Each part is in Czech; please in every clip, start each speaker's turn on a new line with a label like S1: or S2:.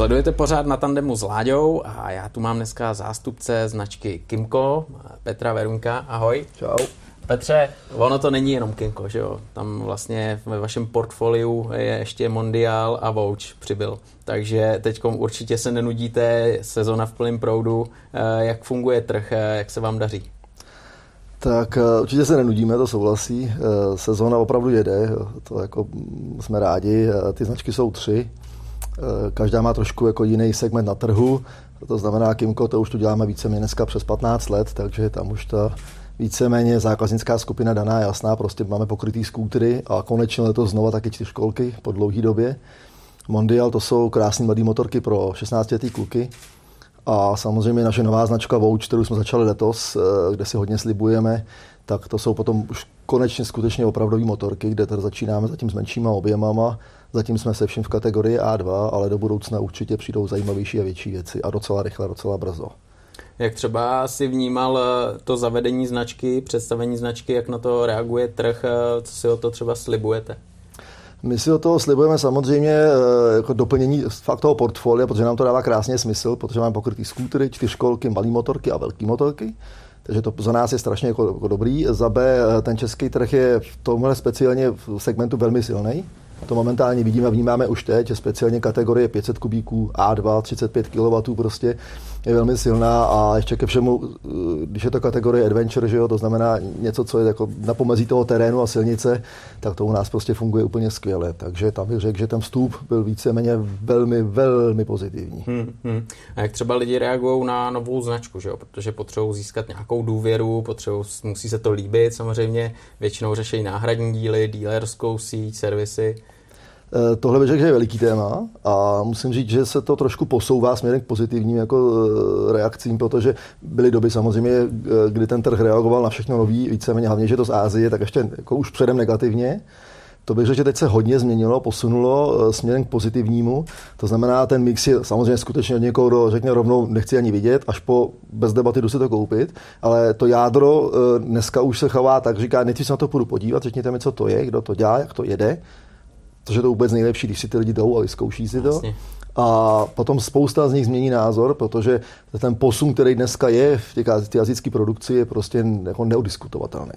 S1: Sledujete pořád na tandemu s Láďou a já tu mám dneska zástupce značky Kimco, Petra Verunka. Ahoj.
S2: Čau.
S1: Petře, ono to není jenom Kimco, že jo? Tam vlastně ve vašem portfoliu je ještě Mondial a Vouch přibyl. Takže teď určitě se nenudíte, sezona v plném proudu. Eh, jak funguje trh, eh, jak se vám daří?
S2: Tak eh, určitě se nenudíme, to souhlasí. Sezóna opravdu jede, to jako mm, jsme rádi. Ty značky jsou tři. Každá má trošku jako jiný segment na trhu. To znamená, Kimco, to už to děláme více dneska přes 15 let, takže tam už ta víceméně zákaznická skupina daná jasná, prostě máme pokrytý skútry a konečně letos znova taky školky po dlouhé době. Mondial to jsou krásné mladé motorky pro 16 letý kluky. A samozřejmě naše nová značka Vouch, kterou jsme začali letos, eh, kde si hodně slibujeme, tak to jsou potom už konečně skutečně opravdové motorky, kde tady začínáme zatím s menšíma objemama. Zatím jsme se vším v kategorii A2, ale do budoucna určitě přijdou zajímavější a větší věci a docela rychle, docela brzo.
S1: Jak třeba si vnímal eh, to zavedení značky, představení značky, jak na to reaguje trh, eh, co si o to třeba slibujete?
S2: My si o toho slibujeme samozřejmě eh, jako doplnění fakt toho portfolia, protože nám to dává krásně smysl, protože máme pokrytý skútry, čtyřkolky, malé motorky a velké motorky. Takže to za nás je strašně jako, jako dobrý. Za B ten český trh je v tomhle speciálně v segmentu velmi silný. To momentálně vidíme a vnímáme už teď, speciálně kategorie 500 kubíků A2, 35 kW prostě je velmi silná a ještě ke všemu, eh, když je to kategorie adventure, že jo, to znamená něco, co je jako na pomezí toho terénu a silnice, tak to u nás prostě funguje úplně skvěle. Takže tam bych řekl, že ten vstup byl víceméně velmi, velmi pozitivní. Hmm,
S1: hmm. A jak třeba lidi reagují na novou značku, že jo? protože potřebují získat nějakou důvěru, potřebují, musí se to líbit, samozřejmě většinou řeší náhradní díly, dílerskou síť, servisy.
S2: Eh, tohle bych řekl, že je veliký téma a musím říct, že se to trošku posouvá směrem k pozitivním jako eh, reakcím, protože byly doby samozřejmě, eh, kdy ten trh reagoval na všechno nový, víceméně hlavně, že to z Ázie, tak ještě jako už předem negativně. To bych řekl, že teď se hodně změnilo, posunulo směrem k pozitivnímu. To znamená, ten mix je samozřejmě skutečně od někoho, kdo řekne rovnou, nechci ani vidět, až po bez debaty jdu si to koupit. Ale to jádro dneska už se chová tak, říká, nejdřív se na to půjdu podívat, řekněte mi, co to je, kdo to dělá, jak to jede což je to vůbec nejlepší, když si ty lidi jdou a vyzkouší si to. Jasně. A potom spousta z nich změní názor, protože ten posun, který dneska je v té jazycké produkci, je prostě jako neudiskutovatelný.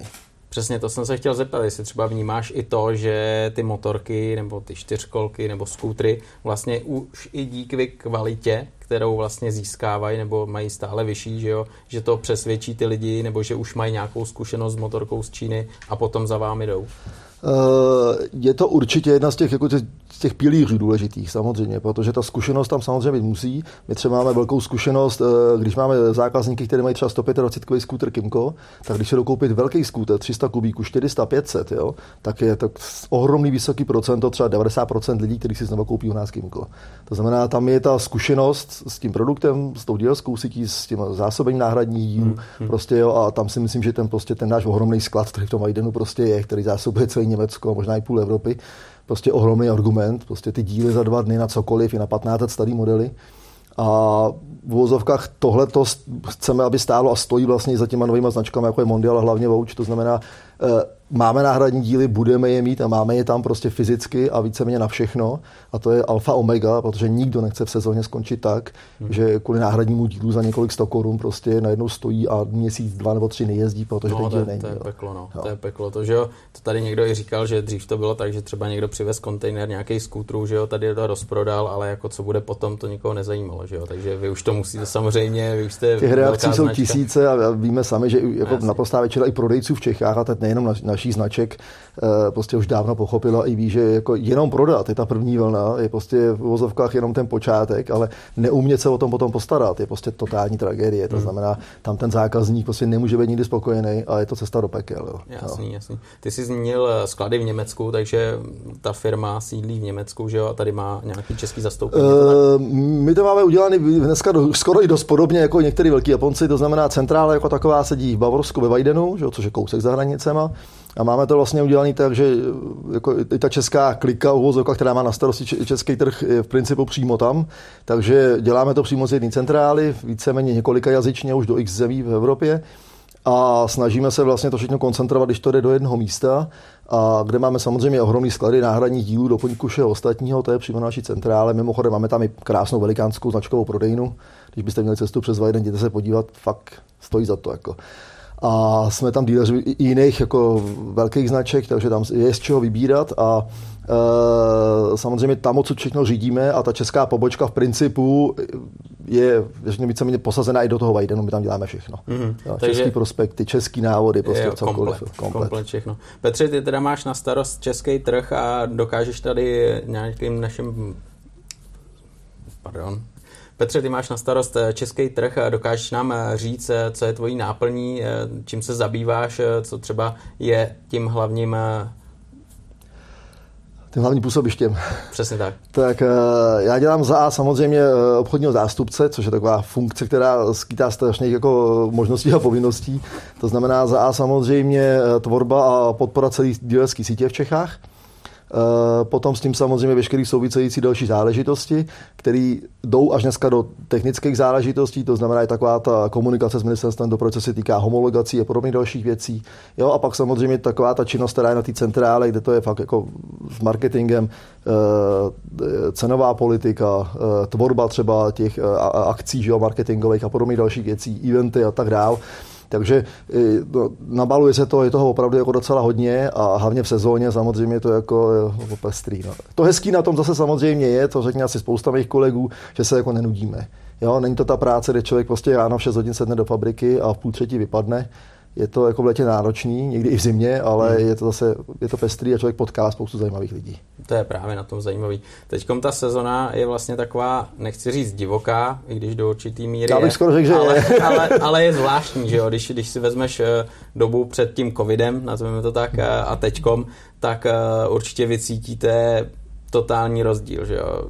S1: Přesně, to jsem se chtěl zeptat, jestli třeba vnímáš i to, že ty motorky nebo ty čtyřkolky nebo skútry vlastně už i díky kvalitě, kterou vlastně získávají nebo mají stále vyšší, že, jo, že to přesvědčí ty lidi nebo že už mají nějakou zkušenost s motorkou z Číny a potom za vámi jdou.
S2: Eh, je to určitě jedna z těch, jako z těch pilířů důležitých samozřejmě, protože ta zkušenost tam samozřejmě musí. My třeba máme velkou zkušenost, eh, když máme zákazníky, kteří mají třeba 125 skúter Kimco, tak když se dokoupit velký skúter, 300 kubíků, 400, 500, jo, tak je to ohromný vysoký procento, třeba 90% lidí, kteří si znovu koupí u nás Kimco. To znamená, tam je ta zkušenost s tím produktem, s tou dílskou sítí, s tím zásobením náhradní hmm, hmm. prostě jo, a tam si myslím, že ten prostě ten náš ohromný sklad, který v tom Majdenu prostě je, který zásobuje celý Německo, možná i půl Evropy, prostě ohromný argument, prostě ty díly za dva dny na cokoliv, i na 15 starý modely. A v vozovkách tohle to chceme, aby stálo a stojí vlastně za těma novými značkami, jako je Mondial a hlavně Vouch, to znamená, eh, máme náhradní díly, budeme je mít a máme je tam prostě fyzicky a víceméně na všechno. A to je alfa omega, protože nikdo nechce v sezóně skončit tak, hmm. že kvůli náhradnímu dílu za několik sto korun prostě najednou stojí a měsíc, dva nebo tři nejezdí, protože no, ten díl není.
S1: To je peklo, no. To je peklo. To, že jo, to tady někdo i říkal, že dřív to bylo tak, že třeba někdo přivez kontejner nějaký skútru, že jo, tady to rozprodal, ale jako co bude potom, to nikoho nezajímalo, že jo. Takže vy už to musíte samozřejmě, vy už jste
S2: Těch reakcí jsou značka. tisíce a víme sami, že jako naprostá většina i prodejců v Čechách, a teď nejenom na, naší značek, eh, prostě už dávno pochopila i ví, že jako jenom prodat je ta první vlna, je prostě v vozovkách jenom ten počátek, ale neumět se o tom potom postarat je prostě totální tragédie. To hmm. znamená, tam ten zákazník prostě nemůže být nikdy spokojený a je to cesta do pekel. Jo.
S1: Jasný, no. jasný. Ty jsi zmínil eh, sklady v Německu, takže ta firma sídlí v Německu, že jo, a tady má nějaký český zastoupení. Uh,
S2: my to máme udělané dneska do, skoro i dost podobně jako některý velký Japonci, to znamená centrála jako taková sedí v Bavorsku ve Vajdenu, že jo, což je kousek za hranicema. A máme to vlastně udělané tak, že jako i ta česká klika uvozovka, která má na starosti český trh, je v principu přímo tam. Takže děláme to přímo z jedné centrály, víceméně několika jazyčně už do x zemí v Evropě a snažíme se vlastně to všechno koncentrovat, když to jde do jednoho místa a kde máme samozřejmě ohromný sklady náhradních dílů, doplňku všeho ostatního, to je přímo naší centrále. Mimochodem máme tam i krásnou velikánskou značkovou prodejnu. Když byste měli cestu přes Vajden, jděte se podívat, fakt stojí za to. Jako. A jsme tam díleři i jiných jako velkých značek, takže tam je z čeho vybírat a e, samozřejmě tam odsud všechno řídíme a ta česká pobočka v principu je víceméně posazená i do toho Vajdenu, my tam děláme všechno. Mm-hmm. Jo, Takže český prospekty, český návody, prostě jo,
S1: cokoliv. Komplet, komplet. komplet všechno. Petře, ty teda máš na starost český trh a dokážeš tady nějakým našim pardon, Petře, ty máš na starost eh, český trh, dokážeš nám eh, říct, eh, co je tvojí náplní, čím se zabýváš, co třeba je tím hlavním
S2: tím hlavním působištěm.
S1: Přesně tak.
S2: tak já dělám za A samozřejmě obchodního zástupce, což je taková funkce, která skýtá strašně jako možností a povinností. To znamená za A samozřejmě tvorba a podpora celé dílerské sítě v Čechách. Eh, potom s tím samozřejmě veškerý související další záležitosti, které jdou až dneska do technických záležitostí, to znamená i taková ta komunikace s ministerstvem dopravy, co se týká homologací a podobných dalších věcí. Jo, a pak samozřejmě taková ta činnost, která je na té centrále, kde to je fakt jako s marketingem, eh, cenová politika, eh, tvorba třeba těch akcí jo, marketingových a podobných dalších věcí, eventy a tak dále. Takže no, nabaluje se to, je toho opravdu jako docela hodně a hlavně v sezóně samozřejmě to jako, jako pestrý. No. To hezký na tom zase samozřejmě je, to řekne asi spousta mých kolegů, že se jako nenudíme. Jo, není to ta práce, kde člověk prostě ráno v 6 hodin sedne do fabriky a v půl třetí vypadne je to jako v letě náročný, někdy i v zimě, ale hmm. je to zase je to pestrý a člověk potká spoustu zajímavých lidí.
S1: To je právě na tom zajímavý. Teď ta sezona je vlastně taková, nechci říct divoká, i když do určitý míry
S2: Já bych
S1: je,
S2: skoro řekl, že
S1: ale,
S2: je.
S1: ale, ale, je zvláštní, že jo? Když, když si vezmeš eh, dobu před tím covidem, nazveme to tak, eh, a teďkom, tak eh, určitě vycítíte totální rozdíl, že jo?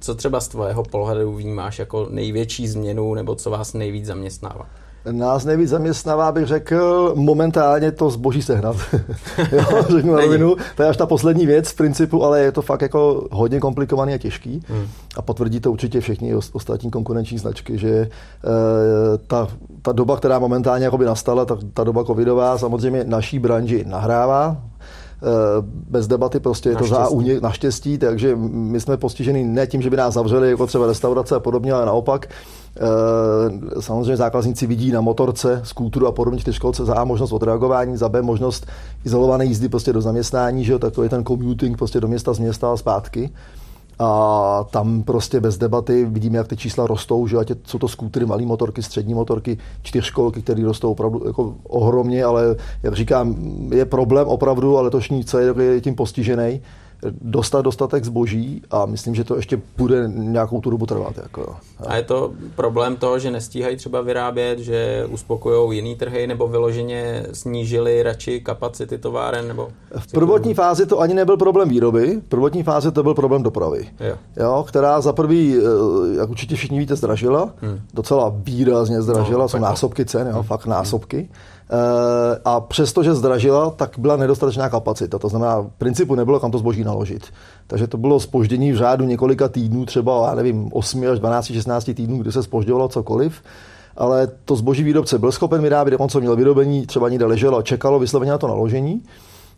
S1: Co třeba z tvého pohledu vnímáš jako největší změnu, nebo co vás nejvíc zaměstnává?
S2: Nás nejvíc zaměstnává, bych řekl, momentálně to zboží sehnat. jo, řeknu na rovinu. To je až ta poslední věc v principu, ale je to fakt jako hodně komplikovaný a těžký. Hmm. A potvrdí to určitě všichni ostatní konkurenční značky, že e, ta, ta doba, která momentálně jakoby nastala, ta, ta doba covidová, samozřejmě naší branži nahrává, bez debaty, prostě je to za únik, naštěstí, takže my jsme postiženi ne tím, že by nás zavřeli, jako třeba restaurace a podobně, ale naopak Eh, samozřejmě zákazníci vidí na motorce, skútru a podobně čtyřkolce za A možnost odreagování, za B možnost izolované jízdy prostě do zaměstnání, že jo, takový ten commuting prostě do města z města a zpátky. A tam prostě bez debaty vidíme, jak ty čísla rostou, že ať jsou to skútry, malé motorky, střední motorky, čtyřkolky, které rostou opravdu jako ohromně, ale jak říkám, je problém opravdu, ale letošní cel je tím postižený dostat dostatek zboží a myslím, že to ještě bude nějakou tu dobu trvat. Jako,
S1: a je to problém toho, že nestíhají třeba vyrábět, že uspokojují jiný trhy nebo vyloženě snížili radši kapacity továren? Nebo
S2: v prvotní fázi to ani nebyl problém výroby, v prvotní fázi to byl problém dopravy, jo. Jo, která za prvý, eh, jak určitě všichni víte, zdražila, hmm. docela výrazně zdražila, no, jsou násobky cen, jo, hmm. fakt násobky. Hmm. Eh, a přesto, že zdražila, tak byla nedostatečná kapacita. To znamená, v principu nebylo kam to zboží naložit. Takže to bylo spoždění v řádu několika týdnů, třeba, já nevím, 8 až 12, 16 týdnů, kdy se spožďovalo cokoliv ale to zboží výrobce byl schopen vyrábět, dokonce měl vyrobení, třeba někde leželo a čekalo vysloveně na to naložení.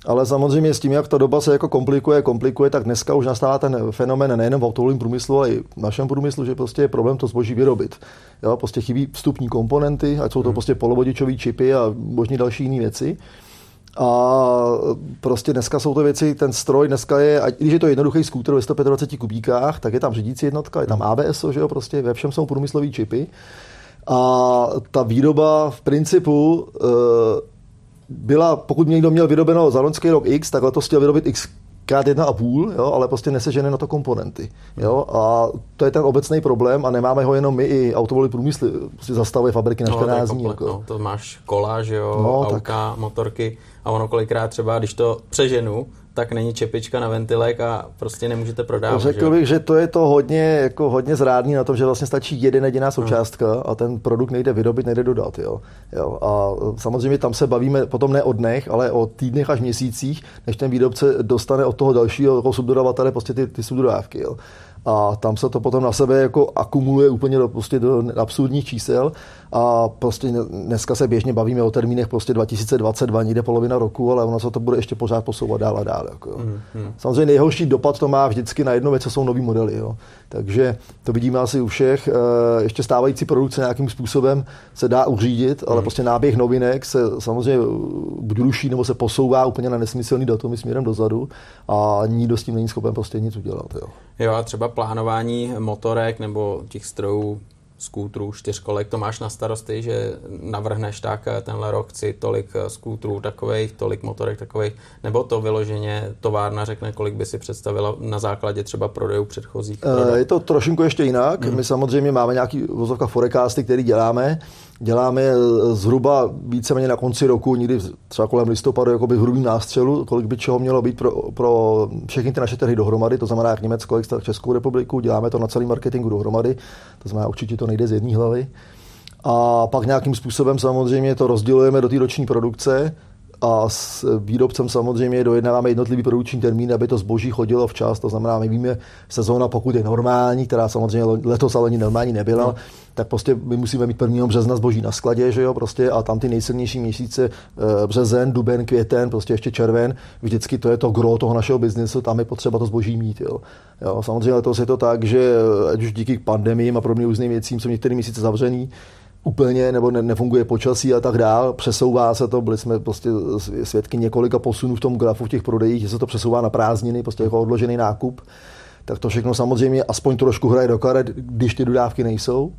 S2: Ale samozřejmě s tím, jak ta doba se jako komplikuje, komplikuje, tak dneska už nastává ten fenomén nejen v automobilovém průmyslu, ale i v našem průmyslu, že prostě je problém to zboží vyrobit. Jo, prostě chybí vstupní komponenty, ať jsou to hmm. prostě polovodičové čipy a možná další jiné věci. A prostě dneska jsou to věci, ten stroj dneska je, ať když je to jednoduchý skútr ve 125 kubíkách, tak je tam řídící jednotka, je tam hmm. ABS, že jo, prostě ve všem jsou průmyslové čipy. A ta výroba v principu e, byla, pokud někdo měl vyrobeno za loňský rok X, tak letos chtěl vyrobit X krát jedna a půl, jo, ale prostě nesežené na to komponenty. Jo, a to je ten obecný problém a nemáme ho jenom my, i automobilový průmysl prostě zastavuje fabriky na 14 no, dní. Jako.
S1: No, to máš kola, že jo, no, auta, tak... motorky a ono kolikrát třeba, když to přeženu, tak není čepička na ventilek a prostě nemůžete prodávat.
S2: Řekl bych, že to je to hodně, jako hodně zrádný na tom, že vlastně stačí jeden jediná součástka a ten produkt nejde vyrobit, nejde dodat. Jo. Jo. A samozřejmě tam se bavíme potom ne o dnech, ale o týdnech až měsících, než ten výrobce dostane od toho dalšího jako subdodavatele prostě ty, ty subdodávky. Jo. a tam se to potom na sebe jako akumuluje úplně do, prostě do absurdních čísel a prostě dneska se běžně bavíme o termínech prostě 2022, někde polovina roku, ale ono se to bude ještě pořád posouvat dál a dál. Jako, mm, mm. Samozřejmě nejhorší dopad to má vždycky na jednu věc, co jsou nový modely. Jo. Takže to vidíme asi u všech. Eh, ještě stávající produkce nějakým způsobem se dá uřídit, ale mm. prostě náběh novinek se samozřejmě buď ruší nebo se posouvá úplně na nesmyslný datum směrem dozadu a nikdo s tím není schopen prostě nic udělat. Jo.
S1: jo a třeba plánování motorek nebo těch strojů skútrů, čtyřkolek, to máš na starosti, že navrhneš tak eh, tenhle rok chci tolik eh, skútrů takových, tolik motorek takových, nebo to vyloženě továrna řekne, kolik by si představila na základě třeba prodejů předchozích?
S2: Prodej? Je to trošinku ještě jinak. Hmm. My samozřejmě máme nějaký vozovka forecasty, který děláme, Děláme zhruba víceméně na konci roku, někdy třeba kolem listopadu, jakoby v hrubým nástřelu, kolik by čeho mělo být pro, pro všechny ty naše trhy dohromady, to znamená jak Německo, jak Českou republiku, děláme to na celý marketingu dohromady, to znamená určitě to nejde z jedné hlavy. A pak nějakým způsobem samozřejmě to rozdělujeme do té roční produkce, a s výrobcem samozřejmě dojednáváme jednotlivý produkční termín, aby to zboží chodilo včas. To znamená, my víme, sezóna, pokud je normální, která samozřejmě letos ale ani normální nebyla, no. tak prostě my musíme mít 1. března zboží na skladě, že jo, prostě a tam ty nejsilnější měsíce, eh, březen, duben, květen, prostě ještě červen, vždycky to je to gro toho našeho biznesu, tam je potřeba to zboží mít, jo. jo samozřejmě letos je to tak, že ať už díky pandemii a podobným různým věcím jsou některé měsíce zavřený, úplně nebo ne, nefunguje počasí a tak dál, přesouvá se to, byli jsme prostě svědky několika posunů v tom grafu v těch prodejích, že se to přesouvá na prázdniny, prostě jako odložený nákup, tak to všechno samozřejmě aspoň trošku hraje do karet, když ty dodávky nejsou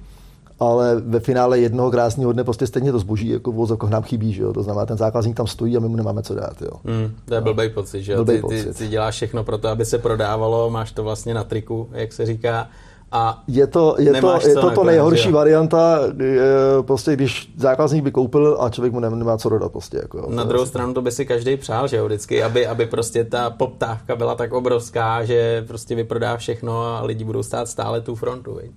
S2: ale ve finále jednoho krásného dne prostě stejně to zboží jako v vozovkách nám chybí, že jo? to znamená, ten zákazník tam stojí a my mu nemáme co dát. Jo?
S1: Mm, to je blbý pocit, že jo? Ty, ty, ty, děláš všechno pro to, aby se prodávalo, máš to vlastně na triku, jak se říká, a
S2: je to, je to, je to, to nejhorší jo. varianta, je, prostě když zákazník by koupil a člověk mu nemá co dodat. Prostě, jako, jo.
S1: Na druhou stranu to by si každý přál, že jo, vždycky, aby, aby prostě ta poptávka byla tak obrovská, že prostě vyprodá všechno a lidi budou stát stále tu frontu. Víš,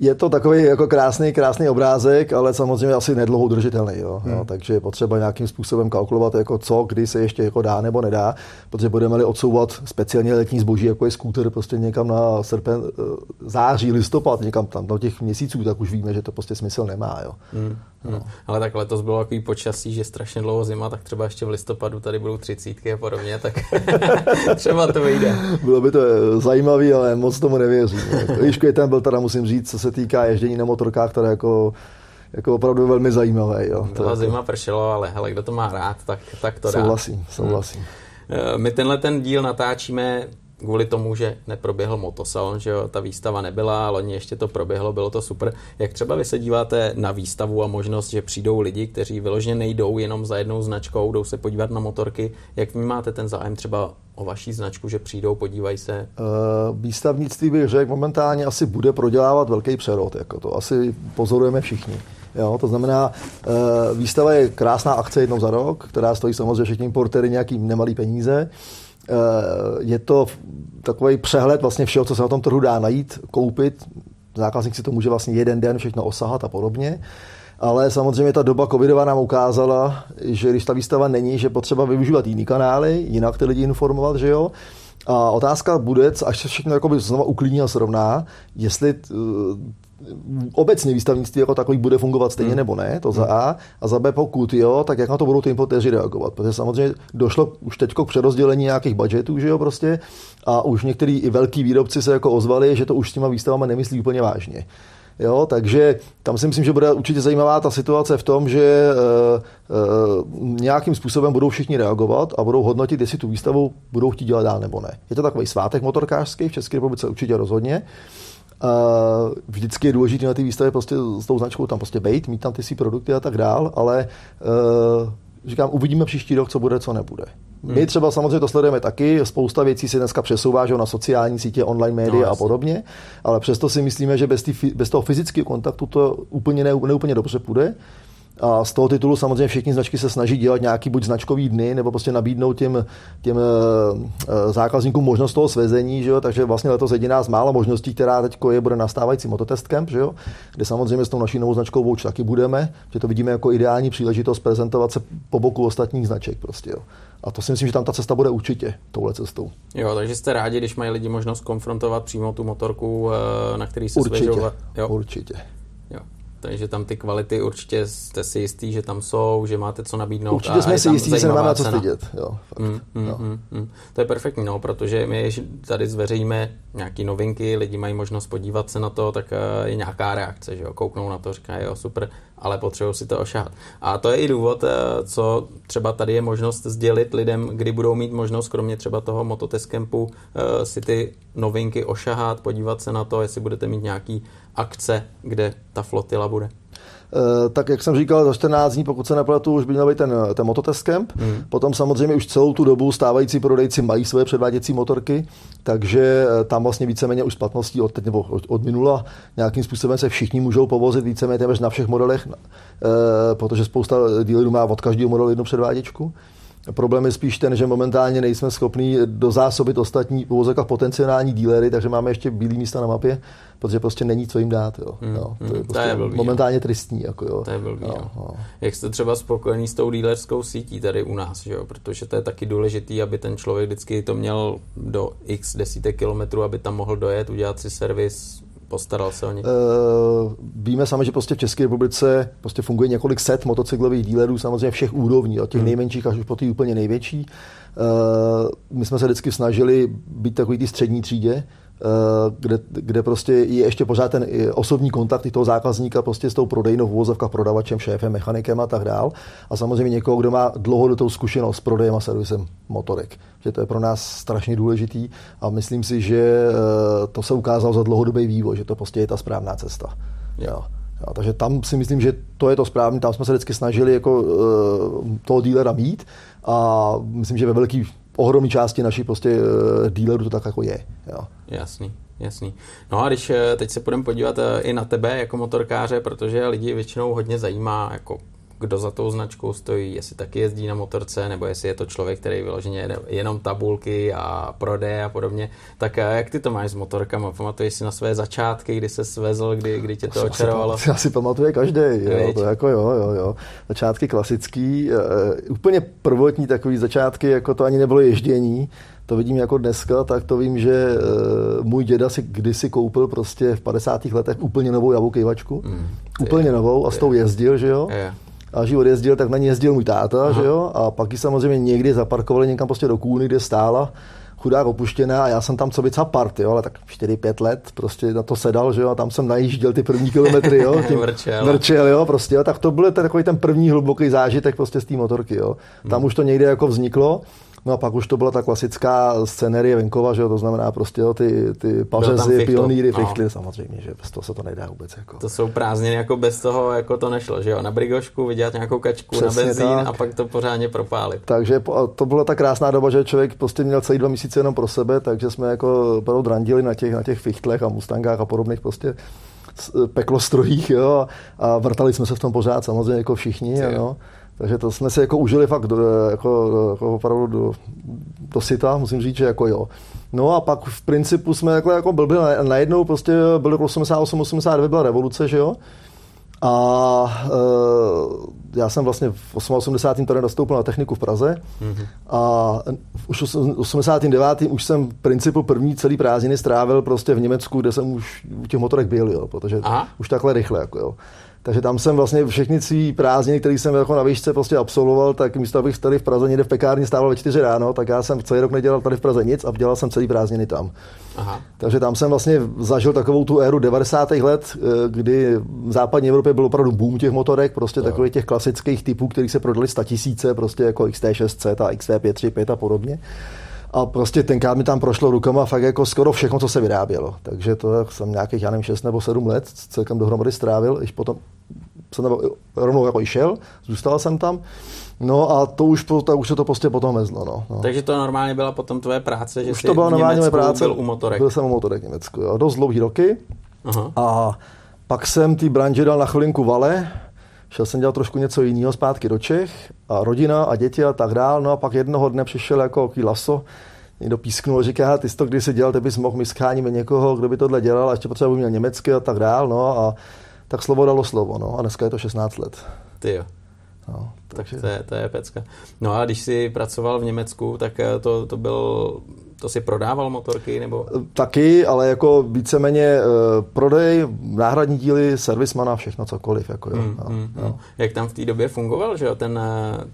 S2: je to takový jako krásný, krásný obrázek, ale samozřejmě asi nedlouho udržitelný. Jo? Hmm. Jo, takže je potřeba nějakým způsobem kalkulovat, jako co, kdy se ještě jako dá nebo nedá, protože budeme-li odsouvat speciálně letní zboží, jako je skúter, prostě někam na srpen, eh, září, listopad, někam tam do těch měsíců, tak už víme, že to prostě smysl nemá. Jo? Hmm.
S1: No. Ale tak letos bylo takový počasí, že strašně dlouho zima, tak třeba ještě v listopadu tady budou třicítky a podobně, tak třeba to vyjde.
S2: Bylo by to zajímavé, ale moc tomu nevěřím. Když ten byl teda, musím říct, co se týká ježdění na motorkách, které jako jako opravdu velmi zajímavé. Jo.
S1: To jako... zima pršelo, ale hele, kdo to má rád, tak, tak to
S2: dá. Souhlasím, souhlasím.
S1: Hmm. My tenhle ten díl natáčíme kvůli tomu, že neproběhl motosalon, že jo, ta výstava nebyla, loni ještě to proběhlo, bylo to super. Jak třeba vy se díváte na výstavu a možnost, že přijdou lidi, kteří vyloženě nejdou jenom za jednou značkou, jdou se podívat na motorky, jak vnímáte ten zájem třeba o vaší značku, že přijdou, podívají se?
S2: Uh, výstavnictví bych řekl, momentálně asi bude prodělávat velký přerod, jako to asi pozorujeme všichni. Jo, to znamená, uh, výstava je krásná akce jednou za rok, která stojí samozřejmě všichni importéry nějaký nemalý peníze. Eh, je to takový přehled vlastně všeho, co se na tom trhu dá najít, koupit. Zákazník si to může vlastně jeden den všechno osahat a podobně. Ale samozřejmě ta doba covidová nám ukázala, že když ta výstava není, že potřeba využívat jiný kanály, jinak ty lidi informovat, že jo. A otázka bude, až se všechno jakoby znova uklidní a srovná, jestli eh, obecně výstavnictví jako takový bude fungovat stejně hmm. nebo ne, to za hmm. A. A za B, pokud jo, tak jak na to budou ty importéři reagovat. Protože samozřejmě došlo už teď k přerozdělení nějakých budgetů, že jo, prostě. A už některý i velký výrobci se jako ozvali, že to už s těma výstavama nemyslí úplně vážně. Jo, takže tam si myslím, že bude určitě zajímavá ta situace v tom, že uh, uh, nějakým způsobem budou všichni reagovat a budou hodnotit, jestli tu výstavu budou chtít dělat dál nebo ne. Je to takový svátek motorkářský v České republice určitě rozhodně. Uh, vždycky je důležité na té výstavě prostě s tou značkou tam prostě bejt, mít tam ty si produkty a tak dál, ale uh, říkám, uvidíme příští rok, co bude, co nebude. Hmm. My třeba samozřejmě to sledujeme taky, spousta věcí se dneska přesouvá že na sociální sítě, online média no, a podobně, ale přesto si myslíme, že bez, tý, bez toho fyzického kontaktu to úplně ne, neúplně dobře půjde. A z toho titulu samozřejmě všechny značky se snaží dělat nějaký buď značkový dny, nebo prostě nabídnout těm, těm uh, zákazníkům možnost toho svezení, že jo? takže vlastně letos jediná z mála možností, která teď je, bude nastávající Mototest Camp, že jo? kde samozřejmě s tou naší novou značkou Vouch taky budeme, že to vidíme jako ideální příležitost prezentovat se po boku ostatních značek. Prostě, jo. A to si myslím, že tam ta cesta bude určitě touhle cestou.
S1: Jo, takže jste rádi, když mají lidi možnost konfrontovat přímo tu motorku, eh, na který se
S2: určitě,
S1: svěžou.
S2: Jo. Určitě.
S1: Jo. Takže tam ty kvality určitě jste si jistý, že tam jsou, že máte co nabídnout.
S2: Určitě jsme si jistí, že se nemáme co stydět. Jo, fakt.
S1: Mm, mm,
S2: no.
S1: mm, mm. To je perfektní, no, protože my tady zveřejíme nějaké novinky, lidi mají možnost podívat se na to, tak eh, je nějaká reakce, že jo, kouknou na to, říkají, jo, super, ale potřebují si to ošahat. A to je i důvod, eh, co třeba tady je možnost sdělit lidem, kdy budou mít možnost, kromě třeba toho mototest campu, eh, si ty novinky ošahat, podívat se na to, jestli budete mít nějaký akce, kde ta flotila bude.
S2: Eh, tak jak jsem říkal, za 14 dní, pokud se nepletu, už by měl být ten, ten mototest camp. Hmm. Potom samozřejmě už celou tu dobu stávající prodejci mají své předváděcí motorky, takže eh, tam vlastně víceméně už splatností od teď nebo od, od minula nějakým způsobem se všichni můžou povozit víceméně téměř na všech modelech, eh, protože spousta dealerů má od každého modelu jednu předváděčku. Problém je spíš ten, že momentálně nejsme schopni dozásobit ostatní uvozovkách potenciální dílery, takže máme ještě bílé místa na mapě, protože prostě není co jim dát. Jo.
S1: Hmm,
S2: jo, to
S1: hmm,
S2: je,
S1: to
S2: prostě
S1: je blbý,
S2: momentálně
S1: jo.
S2: tristní. Jako, jo.
S1: To je blbý,
S2: jo,
S1: jo.
S2: jo.
S1: Jak jste třeba spokojený s tou dílerskou sítí tady u nás, že jo? protože to je taky důležitý, aby ten člověk vždycky to měl do x desítek kilometrů, aby tam mohl dojet, udělat si servis, postaral se o ně?
S2: Uh, víme sami, že prostě v České republice prostě funguje několik set motocyklových dílerů, samozřejmě všech úrovní, od těch hmm. nejmenších až po ty úplně největší. Uh, my jsme se vždycky snažili být takový ty střední třídě, kde, kde prostě je ještě pořád ten osobní kontakt i toho zákazníka prostě s tou prodejnou v uvozovkách prodavačem, šéfem, mechanikem a tak dál. A samozřejmě někoho, kdo má dlouhodobou zkušenost s prodejem a servisem motorek. Že to je pro nás strašně důležitý a myslím si, že to se ukázalo za dlouhodobý vývoj, že to prostě je ta správná cesta. Jo. Jo, takže tam si myslím, že to je to správné, tam jsme se vždycky snažili jako, uh, toho dílera mít a myslím, že ve velký ohromné části našich prostě uh, dealerů to tak jako je. Jo.
S1: Jasný, jasný. No a když teď se půjdeme podívat i na tebe jako motorkáře, protože lidi většinou hodně zajímá, jako kdo za tou značkou stojí, jestli taky jezdí na motorce, nebo jestli je to člověk, který vyloženě jenom tabulky a prodeje a podobně. Tak jak ty to máš s motorkama? Pamatuješ si na své začátky, kdy se svezl, kdy, kdy tě to očarovalo?
S2: Já si pamatuje každý, jo, to jako jo, jo, jo. Začátky klasický, uh, úplně prvotní takový začátky, jako to ani nebylo ježdění, to vidím jako dneska, tak to vím, že uh, můj děda si kdysi koupil prostě v 50. letech úplně novou javokejvačku. Mm, úplně je, novou a s tou jezdil, že jo? Je a že odjezdil, tak na ní jezdil můj táta, Aha. že jo, a pak ji samozřejmě někdy zaparkovali někam prostě do kůny, kde stála, chudák opuštěná a já jsem tam co by part, jo, ale tak 4-5 let prostě na to sedal, že jo, a tam jsem najížděl ty první kilometry, jo, tím
S1: vrčel.
S2: vrčel, jo, prostě, jo, tak to byl takový ten první hluboký zážitek prostě z té motorky, jo. Tam hmm. už to někde jako vzniklo, No a pak už to byla ta klasická scenérie venkova, že jo, to znamená prostě jo, ty, ty pařezy, pionýry, no. fichtly, samozřejmě, že bez toho se to nedá vůbec. Jako.
S1: To jsou prázdniny, jako bez toho jako to nešlo, že jo, na brigošku vydělat nějakou kačku Přesně na benzín tak. a pak to pořádně propálit.
S2: Takže to byla ta krásná doba, že člověk prostě měl celý dva měsíce jenom pro sebe, takže jsme jako opravdu drandili na těch, na těch fichtlech a mustangách a podobných prostě peklostrojích, jo, a vrtali jsme se v tom pořád samozřejmě jako všichni, jo. Takže to jsme si jako užili fakt do, jako, jako opravdu do, do sita, musím říct, že jako jo. No a pak v principu jsme jako, jako blbli, najednou prostě byl rok 88, 89 byla revoluce, že jo. A e, já jsem vlastně v 88. tady nastoupil na techniku v Praze mm-hmm. a už v 89. už jsem v principu první celý prázdniny strávil prostě v Německu, kde jsem už u těch motorek byl, jo, protože Aha. už takhle rychle, jako jo. Takže tam jsem vlastně všechny svý prázdniny, které jsem jako na výšce prostě absolvoval, tak místo abych tady v Praze někde v pekárně stával ve 4 ráno, tak já jsem celý rok nedělal tady v Praze nic a dělal jsem celý prázdniny tam. Aha. Takže tam jsem vlastně zažil takovou tu éru 90. let, eh, kdy v západní Evropě byl opravdu boom těch motorek, prostě takových těch klasických typů, kterých se prodali 100 tisíce, prostě jako XT6C, ta XT535 a podobně. A prostě tenkrát mi tam prošlo rukama fakt jako skoro všechno, co se vyrábělo. Takže to jsem nějakých, já nevím, 6 nebo 7 let celkem dohromady strávil, když potom jsem tam rovnou jako i šel, zůstal jsem tam. No a to už, tak už se to prostě potom vezlo. No, no.
S1: Takže to normálně byla potom tvoje práce, že
S2: už to byla normálně moje práce.
S1: byl u motorek.
S2: Byl jsem u motorek v Německu, jo. dost dlouhý roky. Aha. A pak jsem ty branže dal na chvilinku vale, šel jsem dělat trošku něco jiného zpátky do Čech a rodina a děti a tak dál. No a pak jednoho dne přišel jako ký laso, někdo písknul, říká, ty jsi to když si dělal, ty bys mohl, my scháníme někoho, kdo by tohle dělal a ještě potřeba by měl německy a tak dál. No a tak slovo dalo slovo. No a dneska je to 16 let.
S1: Ty jo. No, takže... tak to je, to je pecka. No a když jsi pracoval v Německu, tak eh, to, to byl to si prodával motorky? nebo?
S2: Taky, ale jako víceméně uh, prodej, náhradní díly, servismana, všechno cokoliv. Jako, jo. Mm,
S1: no, mm, no. Jak tam v té době fungoval že jo, ten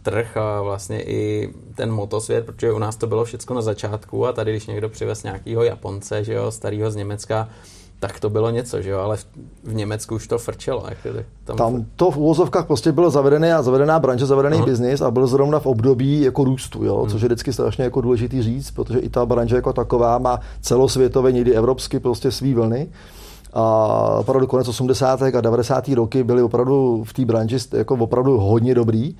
S1: trh a vlastně i ten motosvět, protože u nás to bylo všechno na začátku a tady, když někdo přivez nějakého Japonce, že jo, starého z Německa, tak to bylo něco, že jo, ale v, v Německu už to frčelo. Jak
S2: tam, tam to v úvozovkách prostě bylo zavedené a zavedená branže, zavedený uh-huh. biznis a byl zrovna v období jako růstu, jo, uh-huh. což je vždycky strašně jako důležitý říct, protože i ta branže jako taková má celosvětově, někdy evropsky prostě svý vlny. A opravdu konec 80. a 90. roky byly opravdu v té branži jako opravdu hodně dobrý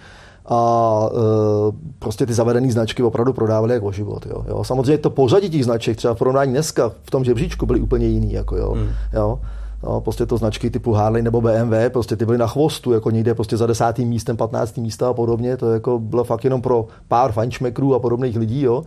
S2: a e, prostě ty zavedené značky opravdu prodávaly jako život. Jo. Jo. Samozřejmě to pořadí těch značek, třeba v porovnání dneska v tom žebříčku byly úplně jiný. Jako, jo. Mm. Jo. No, prostě to značky typu Harley nebo BMW, prostě ty byly na chvostu, jako někde prostě za desátým místem, patnáctým místa a podobně, to jako bylo fakt jenom pro pár fajnšmekrů a podobných lidí, jo.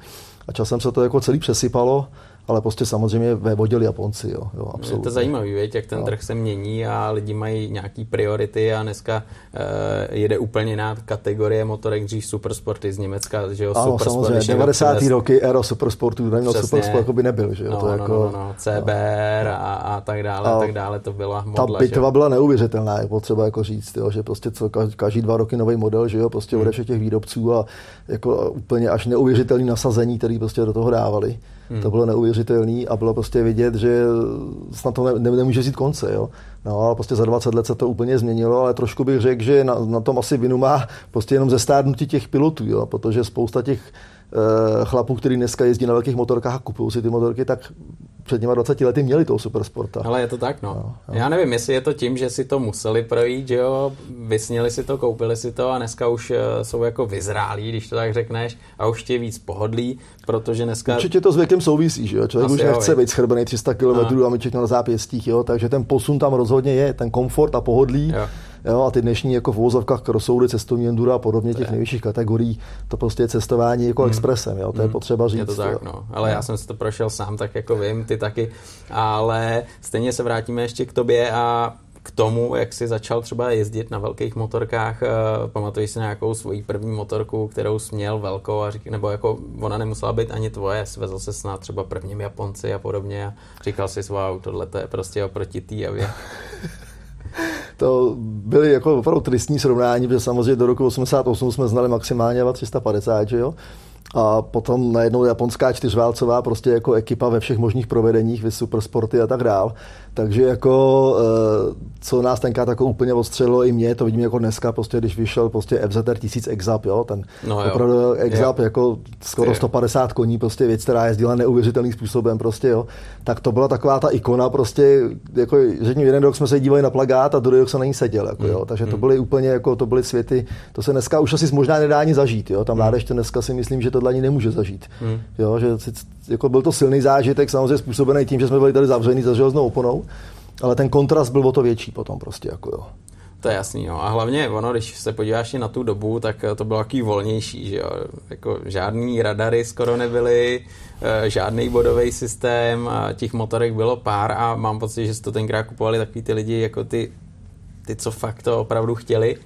S2: A časem se to jako celý přesypalo ale prostě samozřejmě ve vodili Japonci, jo, jo absolutně.
S1: Je to zajímavý, věď, jak ten no. trh se mění a lidi mají nějaký priority a dneska uh, jede úplně jiná kategorie motorek, dřív supersporty z Německa, že jo,
S2: ano,
S1: supersport,
S2: samozřejmě, 90. Přes... roky, era supersportu, neměl supersport, jako by nebyl, že jo,
S1: no,
S2: to
S1: no,
S2: jako...
S1: no, no, no, CBR no. A, a tak dále, a, a tak dále, to byla modla,
S2: Ta bitva byla neuvěřitelná, je potřeba jako říct, jo, že prostě co, každý dva roky nový model, že jo, prostě hmm. ode všech těch výrobců a jako úplně až neuvěřitelný nasazení, který prostě do toho dávali. Hmm. To bylo neuvěřitelné a bylo prostě vidět, že snad to ne, ne, nemůže vzít konce. Jo? No ale prostě za 20 let se to úplně změnilo, ale trošku bych řekl, že na, na tom asi vinu má prostě jenom zestárnutí těch pilotů, jo? protože spousta těch chlapů, kteří dneska jezdí na velkých motorkách a kupují si ty motorky, tak před těma 20 lety měli toho supersporta.
S1: Ale je to tak, no. no, no. Já nevím, jestli je to tím, že si to museli projít, že jo, vysněli si to, koupili si to a dneska už eh, jsou jako vyzrálí, když to tak řekneš, a už tě víc pohodlí, protože dneska...
S2: Určitě to s věkem souvisí, že jo, člověk Asi už nechce být schrbený 300 km no. a myčet na zápěstích, jo, takže ten posun tam rozhodně je, ten komfort a pohodlí. Jo Jo, a ty dnešní jako v vozovkách crossovery, cestovní enduro a podobně těch nejvyšších kategorií, to prostě je cestování jako mm. expresem, jo, to je mm. potřeba říct. Je
S1: to tak, no. Ale no. já jsem si to prošel sám, tak jako vím, ty taky, ale stejně se vrátíme ještě k tobě a k tomu, jak jsi začal třeba jezdit na velkých motorkách, eh, pamatuješ si nějakou svoji první motorku, kterou jsi měl velkou a řík, nebo jako ona nemusela být ani tvoje, svezl se snad třeba prvním Japonci a podobně a říkal si, wow, tohle to je prostě oproti té.
S2: to byly jako opravdu tristní srovnání, protože samozřejmě do roku 88 jsme znali maximálně 350, že jo? A potom najednou japonská čtyřválcová prostě jako ekipa ve všech možných provedeních, vy supersporty a tak dál. Takže jako, eh, co nás tenkrát jako úplně odstřelilo i mě, to vidím jako dneska, prostě, když vyšel prostě FZR 1000 Exap, jo, ten no jo. opravdu Exap jo. jako skoro 150 koní, prostě věc, která jezdila neuvěřitelným způsobem, prostě, jo, tak to byla taková ta ikona, prostě, jako, řekněme, jeden rok jsme se dívali na plagát a druhý rok se na ní seděl, jako, jo, mm. takže to mm. byly úplně, jako, to byly světy, to se dneska už asi možná nedá ani zažít, jo, tam mládež to dneska si myslím, že tohle ani nemůže zažít, mm. jo, že jako byl to silný zážitek, samozřejmě způsobený tím, že jsme byli tady zavřený za železnou oponou, ale ten kontrast byl o to větší potom prostě, jako jo.
S1: To je jasný, no. A hlavně ono, když se podíváš na tu dobu, tak to bylo takový volnější, že jo. Jako žádný radary skoro nebyly, eh, žádný bodový systém, a těch motorek bylo pár a mám pocit, že to tenkrát kupovali takový ty lidi, jako ty, ty, co fakt to opravdu chtěli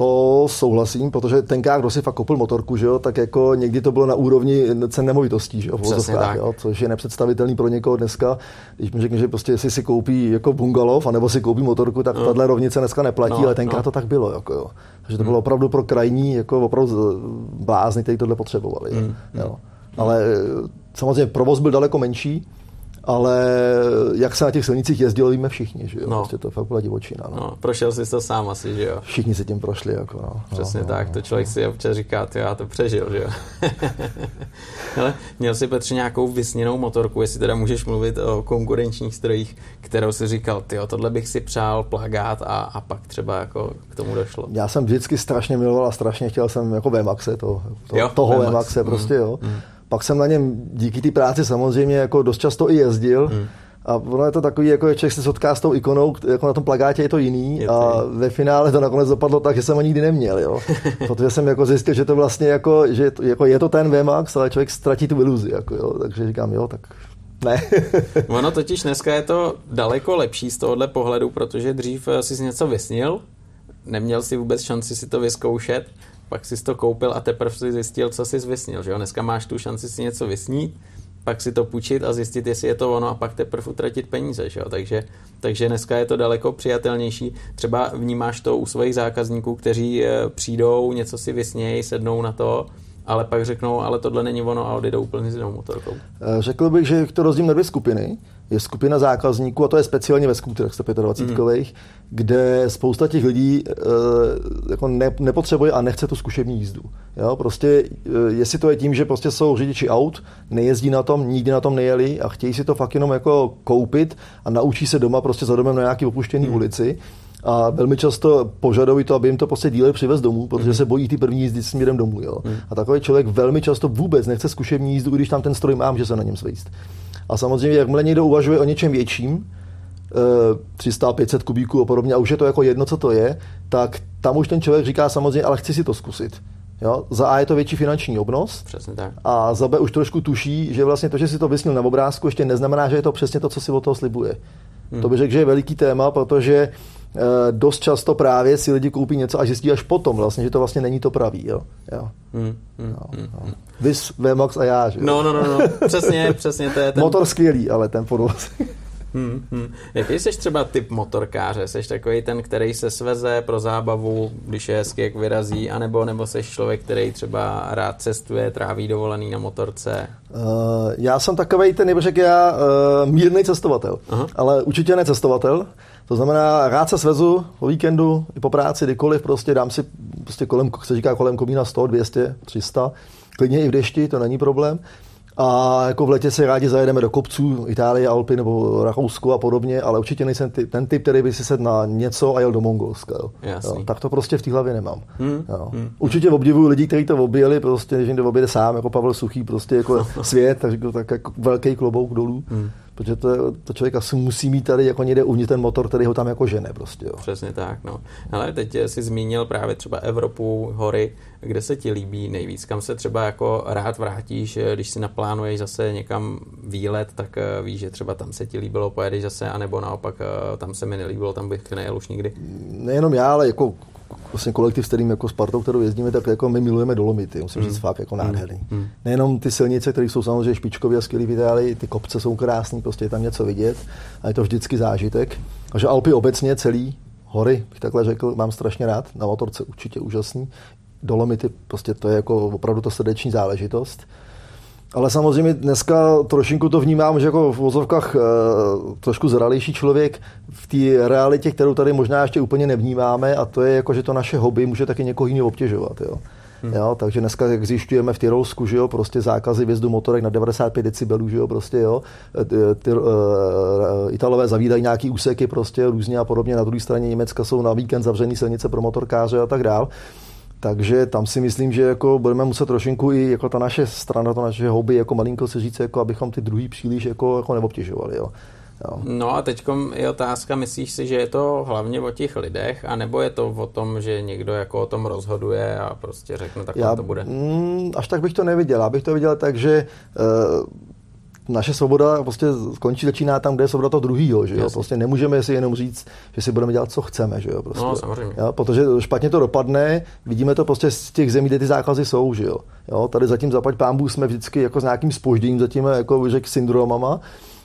S2: to souhlasím, protože tenkrát, kdo si fakt koupil motorku, že jo, tak jako někdy to bylo na úrovni cen nemovitostí, že jo, v jo, což je nepředstavitelný pro někoho dneska. Když mi řekne, že prostě jestli si koupí jako bungalov, anebo si koupí motorku, tak no. tahle rovnice dneska neplatí, no, ale tenkrát no. to tak bylo. Jako jo. Takže to bylo hmm. opravdu pro krajní, jako opravdu blázni, kteří tohle potřebovali. Mm. Jo. Ale samozřejmě provoz byl daleko menší, ale jak se na těch silnicích jezdilo, víme všichni, že jo? No. Prostě to fakt byla divočina. No. no.
S1: prošel jsi to sám asi, že jo?
S2: Všichni se tím prošli, jako no.
S1: Přesně
S2: no,
S1: tak,
S2: no,
S1: to člověk no. si občas říká, ty já to přežil, že jo? Ale měl jsi Petře nějakou vysněnou motorku, jestli teda můžeš mluvit o konkurenčních strojích, kterou si říkal, ty tohle bych si přál plagát a, a pak třeba jako k tomu došlo.
S2: Já jsem vždycky strašně miloval a strašně chtěl jsem jako VMAXe, to, to, jo, toho VMAX. VMAXe prostě, mm. jo. Mm. Pak jsem na něm díky té práci samozřejmě jako dost často i jezdil, hmm. A ono je to takový, jako je člověk se setká s tou ikonou, jako na tom plagátě je to jiný
S1: Je to
S2: a ve finále to nakonec dopadlo tak, že jsem ho nikdy neměl, jo. Protože jsem jako zjistil, že to vlastně jako, že je to, jako je to ten VMAX, ale člověk ztratí tu iluzi, jako jo. Takže říkám, jo, tak ne.
S1: ono totiž dneska je to daleko lepší z tohohle pohledu, protože dřív eh, jsi něco vysnil, neměl si vůbec šanci si to vyzkoušet, pak jsi to koupil a teprve si zjistil, co jsi vysnil. Že jo? Dneska máš tu šanci si něco vysnít, pak si to půjčit a zjistit, jestli je to ono a pak teprve utratit peníze. Že jo? Takže, takže dneska je to daleko přijatelnější. Třeba vnímáš to u svých zákazníků, kteří eh, přijdou, něco si vysnějí, sednou na to, ale pak řeknou, ale tohle není ono a odjedou úplně s jinou motorkou.
S2: Eh, řekl bych, že to rozdělím na dvě skupiny. Je skupina zákazníků, a to je speciálně ve skuterech 125 mm. kde spousta těch lidí e, jako ne, nepotřebuje a nechce tu zkušební jízdu. Jo? Prostě, e, jestli to je tím, že prostě jsou řidiči aut, nejezdí na tom, nikdy na tom nejeli a chtějí si to fakt jenom jako koupit a naučí se doma prostě za domem na nějaký opuštěný mm. ulici, a velmi často požadují to, aby jim to prostě díler přivez domů, protože mm. se bojí ty první jízdy směrem domů. Jo. Mm. A takový člověk velmi často vůbec nechce zkušební jízdu, když tam ten stroj mám, že se na něm svíst. A samozřejmě, jakmile někdo uvažuje o něčem větším, 300-500 eh, kubíků a podobně, a už je to jako jedno, co to je, tak tam už ten člověk říká samozřejmě, ale chci si to zkusit. Jo? Za A je to větší finanční obnos.
S1: Přesně tak.
S2: A za B už trošku tuší, že vlastně to, že si to vysnil na obrázku, ještě neznamená, že je to přesně to, co si od toho slibuje. Hmm. To bych řekl, že je veliký téma, protože uh, dost často právě si lidi koupí něco a zjistí až potom vlastně, že to vlastně není to pravý. Jo? Jo. Hmm. Hmm. Jo. Jo. Hmm. Vys, VMAX a já. Že?
S1: No, no, no, no. přesně, přesně. To je ten...
S2: Motor skvělý, ale ten podvoz.
S1: Hmm, hmm. Jaký jsi třeba typ motorkáře? Jsi takový ten, který se sveze pro zábavu, když je hezky, jak vyrazí, anebo nebo jsi člověk, který třeba rád cestuje, tráví dovolený na motorce? Uh,
S2: já jsem takový ten, nebo řekl já, uh, mírný cestovatel, Aha. ale určitě ne cestovatel. To znamená, rád se svezu o víkendu, i po práci, kdykoliv, prostě dám si prostě kolem, se říká kolem komína 100, 200, 300, klidně i v dešti, to není problém. A jako v letě se rádi zajedeme do kopců, Itálie, Alpy nebo Rakousko a podobně, ale určitě nejsem ty, ten typ, který by si sedl na něco a jel do Mongolska. Jo. Jo, tak to prostě v té hlavě nemám. Hmm. Jo. Hmm. Určitě obdivuju lidi, kteří to objeli, prostě, když někdo objede sám, jako Pavel Suchý, prostě jako svět, tak, tak jako velký klobouk dolů. Hmm protože to, to člověk asi musí mít tady jako někde uvnitř ten motor, který ho tam jako žene prostě. Jo.
S1: Přesně tak, no. Ale teď jsi zmínil právě třeba Evropu, hory, kde se ti líbí nejvíc, kam se třeba jako rád vrátíš, když si naplánuješ zase někam výlet, tak eh, víš, že třeba tam se ti líbilo, pojedeš zase, anebo naopak eh, tam se mi nelíbilo, tam bych nejel už nikdy.
S2: Nejenom já, ale jako vlastně kolektiv, s kterým jako Spartou, kterou jezdíme, tak jako my milujeme Dolomity, musím říct, mm. fakt jako nádherný. Mm. Nejenom ty silnice, které jsou samozřejmě špičkové a skvělé v Itálii, ty kopce jsou krásné, prostě je tam něco vidět a je to vždycky zážitek. A že Alpy obecně celý, hory, bych takhle řekl, mám strašně rád, na motorce určitě úžasný. Dolomity, prostě to je jako opravdu to srdeční záležitost. Ale samozřejmě dneska trošinku to vnímám, že jako v vozovkách e, trošku zralější člověk v té realitě, kterou tady možná ještě úplně nevnímáme, a to je jako, že to naše hobby může taky někoho jiného obtěžovat. Jo. Hmm. Jo, takže dneska, jak zjišťujeme v Tyrolsku, že jo, prostě zákazy vjezdu motorek na 95 decibelů, že jo, prostě jo, eh, ty, uh, Italové zavídají nějaký úseky prostě různě a podobně, na druhé straně Německa jsou na víkend zavřený silnice pro motorkáře a tak dál. Takže tam si myslím, že jako budeme muset trošinku i jako ta naše strana, to naše hobby, jako malinko se říct, jako abychom ty druhý příliš jako, jako neobtěžovali. Jo.
S1: Jo. No a teď je otázka, myslíš si, že je to hlavně o těch lidech, anebo je to o tom, že někdo jako o tom rozhoduje a prostě řekne, tak Já, to bude?
S2: Mm, až tak bych to neviděl. Já bych to viděl tak, že uh, naše svoboda prostě skončí, začíná tam, kde je svoboda toho druhého, že jo? Prostě nemůžeme si jenom říct, že si budeme dělat, co chceme, že jo? Prostě,
S1: no, samozřejmě.
S2: Jo? Protože špatně to dopadne, vidíme to prostě z těch zemí, kde ty zákazy jsou, že jo? jo? Tady zatím zapať pámbu jsme vždycky jako s nějakým spožděním, zatím jako řekl syndromama,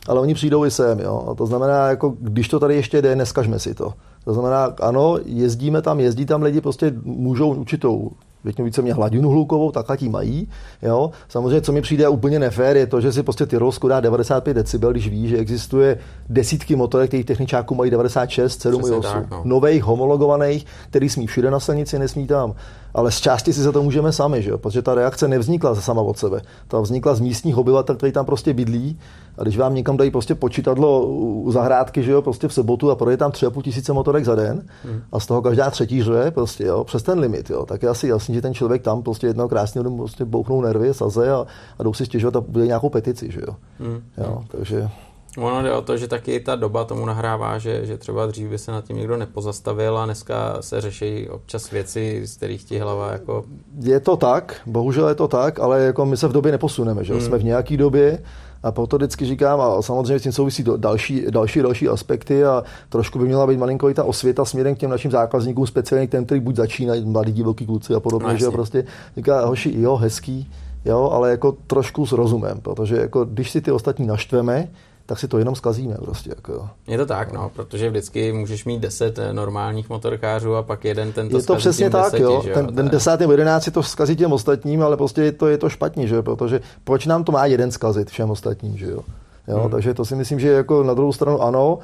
S2: ale oni přijdou i sem, jo? A to znamená, jako, když to tady ještě jde, neskažme si to. To znamená, ano, jezdíme tam, jezdí tam lidi, prostě můžou určitou většinou více mě hladinu hlukovou, tak ti mají. Jo? Samozřejmě, co mi přijde úplně nefér, je to, že si prostě Tyrolsko dá 95 decibel, když ví, že existuje desítky motorek, těch techničáků mají 96, 7 i 8. Tak, no. Nových, homologovaných, který smí všude na silnici, nesmí tam. Ale z části si za to můžeme sami, že jo? protože ta reakce nevznikla sama od sebe. Ta vznikla z místních obyvatel, kteří tam prostě bydlí. A když vám někam dají prostě počítadlo u zahrádky, že jo, prostě v sobotu a projde tam 3,5 tisíce motorek za den hmm. a z toho každá třetí řve prostě, jo, přes ten limit, jo, tak je asi jasný, že ten člověk tam prostě jednoho krásného dne prostě bouchnou nervy, saze a, a jdou si stěžovat a bude nějakou petici, že jo. Hmm. jo takže
S1: Ono jde o to, že taky ta doba tomu nahrává, že, že třeba dřív by se nad tím někdo nepozastavil a dneska se řeší občas věci, z kterých ti hlava jako...
S2: Je to tak, bohužel je to tak, ale jako my se v době neposuneme, že hmm. jsme v nějaké době a proto vždycky říkám, a samozřejmě s tím souvisí další, další, další aspekty a trošku by měla být malinko i ta osvěta směrem k těm našim zákazníkům, speciálně k těm, kteří buď začínají, mladí divoký kluci a podobně, no, že prostě říká, hoši, jo, hezký, jo, ale jako trošku s rozumem, protože jako když si ty ostatní naštveme, tak si to jenom zkazíme prostě. Jako.
S1: Je to tak, no, protože vždycky můžeš mít deset eh, normálních motorkářů a pak jeden ten
S2: to Je to přesně tak, deseti, jo. Že ten, ten desátý nebo jedenáctý to zkazí těm ostatním, ale prostě je to, je to špatně, že protože proč nám to má jeden zkazit všem ostatním, že jo. Jo, hmm. Takže to si myslím, že jako na druhou stranu ano,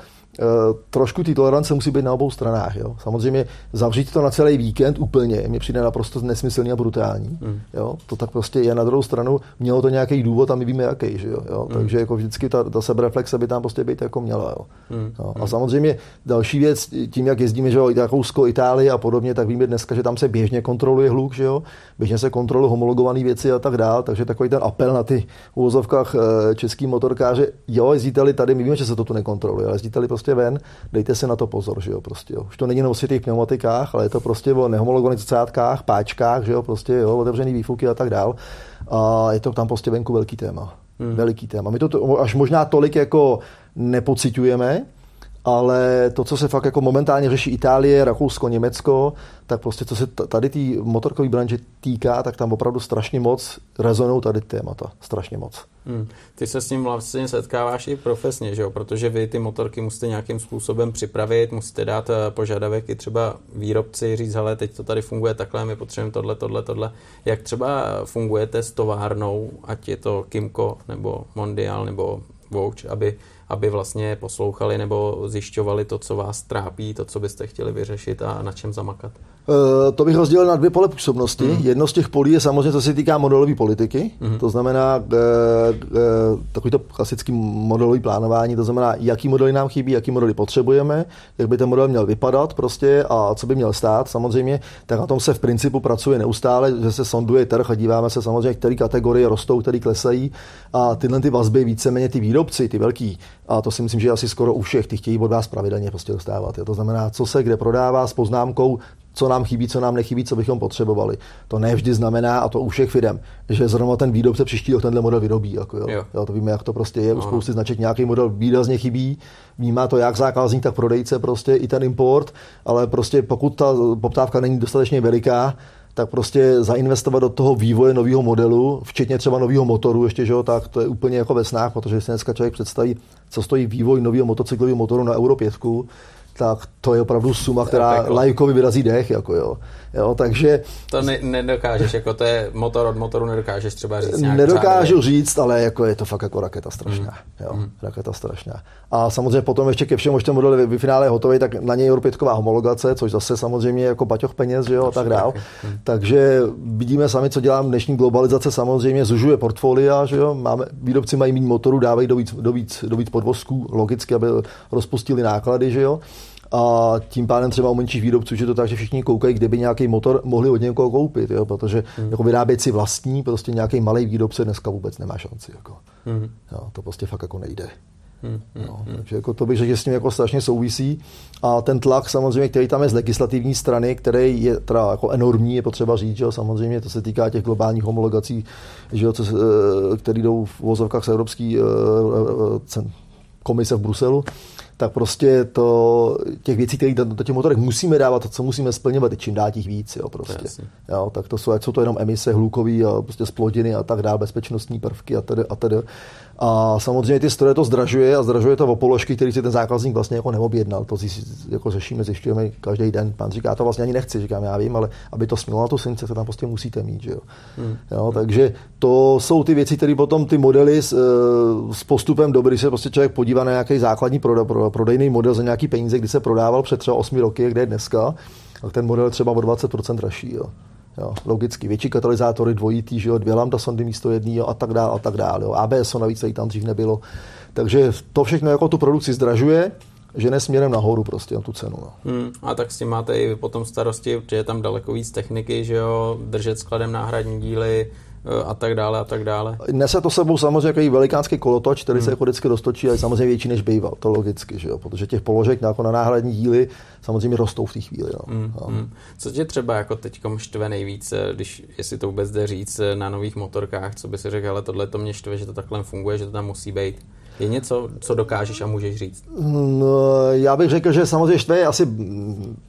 S2: trošku ty tolerance musí být na obou stranách. Jo. Samozřejmě zavřít to na celý víkend úplně mě přijde naprosto nesmyslný a brutální. Mm. Jo. To tak prostě je na druhou stranu, mělo to nějaký důvod a my víme jaký. Že jo. Jo. Mm. Takže jako vždycky ta, ta sebereflexe by tam prostě být jako měla. Jo. Mm. Jo. A hmm. samozřejmě další věc, tím, jak jezdíme, že jo, Rakousko, Itálii a podobně, tak víme dneska, že tam se běžně kontroluje hluk, že jo. běžně se kontrolují homologované věci a tak dál, takže takový ten apel na ty uvozovkách eh, český motorkáře, jo, jezdíte tady, my víme, že se to tu nekontroluje, ale jezdíte prostě ven, dejte si na to pozor, že jo, prostě, jo. Už to není jenom o pneumatikách, ale je to prostě o nehomologovaných zrcátkách, páčkách, že jo, prostě, jo, otevřený výfuky a tak dál. A je to tam prostě venku velký téma. Hmm. Veliký téma. My to až možná tolik jako nepocitujeme, ale to, co se fakt jako momentálně řeší Itálie, Rakousko, Německo, tak prostě co se tady té motorkové branže týká, tak tam opravdu strašně moc rezonou tady témata. Strašně moc.
S1: Hmm. Ty se s tím vlastně setkáváš i profesně, že jo? protože vy ty motorky musíte nějakým způsobem připravit, musíte dát eh, požadavek i třeba výrobci, říct, hele, teď to tady funguje takhle, my potřebujeme tohle, tohle, tohle. Jak třeba fungujete s továrnou, ať je to Kimco, nebo Mondial, nebo Vouch, aby aby vlastně poslouchali nebo zjišťovali to, co vás trápí, to, co byste chtěli vyřešit a na čem zamakat?
S2: Uh, to bych rozdělil na dvě pole působnosti. Mm. Jedno z těch polí je samozřejmě, co se týká modelové politiky, mm. to znamená uh, uh, takový to klasický modelový plánování, to znamená, jaký modely nám chybí, jaký modely potřebujeme, jak by ten model měl vypadat prostě a co by měl stát samozřejmě, tak na tom se v principu pracuje neustále, že se sonduje trh a díváme se samozřejmě, které kategorie rostou, které klesají a tyhle ty vazby víceméně ty výrobci, ty velký, a to si myslím, že asi skoro u všech, ty chtějí od vás pravidelně prostě dostávat. Jo. To znamená, co se kde prodává s poznámkou, co nám chybí, co nám nechybí, co bychom potřebovali. To ne vždy znamená, a to u všech firm, že zrovna ten výrobce příští rok tenhle model vyrobí. Jako jo. Jo. Jo, to víme, jak to prostě je. U spousty značek nějaký model výrazně chybí, vnímá to jak zákazník, tak prodejce, prostě i ten import, ale prostě pokud ta poptávka není dostatečně veliká, tak prostě zainvestovat do toho vývoje nového modelu, včetně třeba nového motoru, ještě, že jo, tak to je úplně jako ve snách, protože si dneska člověk představí, co stojí vývoj nového motocyklového motoru na Euro 5, tak to je opravdu suma, která lajkovi vyrazí dech. Jako jo. Jo, takže...
S1: To ne, nedokážeš, jako to je motor od motoru, nedokážeš třeba říct
S2: nějak Nedokážu řádově. říct, ale jako je to fakt jako raketa strašná. Mm. Jo, mm. Raketa strašná. A samozřejmě potom ještě ke všemu, ještě model v finále je hotový, tak na něj je homologace, což zase samozřejmě jako paťoch peněz, že jo, a tak dál. Mm. Takže vidíme sami, co dělám dnešní globalizace, samozřejmě zužuje portfolia, že jo, máme, výrobci mají méně motorů, dávají do víc, do víc, do víc podvozků, logicky, aby rozpustili náklady, že jo a tím pádem třeba u menších výrobců, že to tak, že všichni koukají, kde by nějaký motor mohli od někoho koupit, jo, protože hmm. jako vyrábět si vlastní, prostě nějaký malý výrobce dneska vůbec nemá šanci. Jako. Hmm. Jo, to prostě fakt jako nejde. Hmm, hmm, no, hmm. Takže jako to bych řekl, že s tím jako strašně souvisí. A ten tlak samozřejmě, který tam je z legislativní strany, který je teda jako enormní, je potřeba říct, že jo, samozřejmě to se týká těch globálních homologací, že jo, co, eh, který jdou v vozovkách z Evropské uh, komise v Bruselu, tak prostě to, těch věcí, které do, do těch motorek musíme dávat, to, co musíme splňovat, je čím dát jich víc, jo, prostě. Jo, tak to jsou, ať jsou to jenom emise hlukový a prostě splodiny a tak dále, bezpečnostní prvky a tedy a tedy. A samozřejmě ty stroje to zdražuje a zdražuje to o položky, který si ten zákazník vlastně jako neobjednal. To jako řešíme, zjišťujeme každý den. Pan říká, to vlastně ani nechci, říkám, já vím, ale aby to smělo na tu silnici, to tam prostě musíte mít. Že jo? Hmm. Jo, takže to jsou ty věci, které potom ty modely s, eh, s postupem doby, když se prostě člověk podívá na nějaký základní proda, pro, prodejný model za nějaký peníze, kdy se prodával před třeba 8 roky, kde je dneska, tak ten model je třeba o 20% dražší. Jo. Jo, logicky, větší katalyzátory dvojitý, že jo, dvě lambda sondy místo jedný jo, a tak dále, a tak dále. Jo. ABS navíc tady tam dřív nebylo. Takže to všechno jako tu produkci zdražuje žene směrem nahoru prostě na tu cenu. No.
S1: Hmm, a tak s tím máte i potom starosti, že je tam daleko víc techniky, že jo, držet skladem náhradní díly, a tak dále a tak dále.
S2: Nese to sebou samozřejmě jako velikánský kolotoč, který hmm. se jako vždycky roztočí, ale samozřejmě větší než býval, to logicky, že jo? protože těch položek jako na náhradní díly samozřejmě rostou v té chvíli. No. Hmm. No. Hmm.
S1: Co tě třeba jako teď štve nejvíc, eh, když, jestli to vůbec jde říct, eh, na nových motorkách, co by si řekl, ale tohle to mě štve, že to takhle funguje, že to tam musí být? Je něco, co dokážeš a můžeš říct?
S2: No, já bych řekl, že samozřejmě štve asi,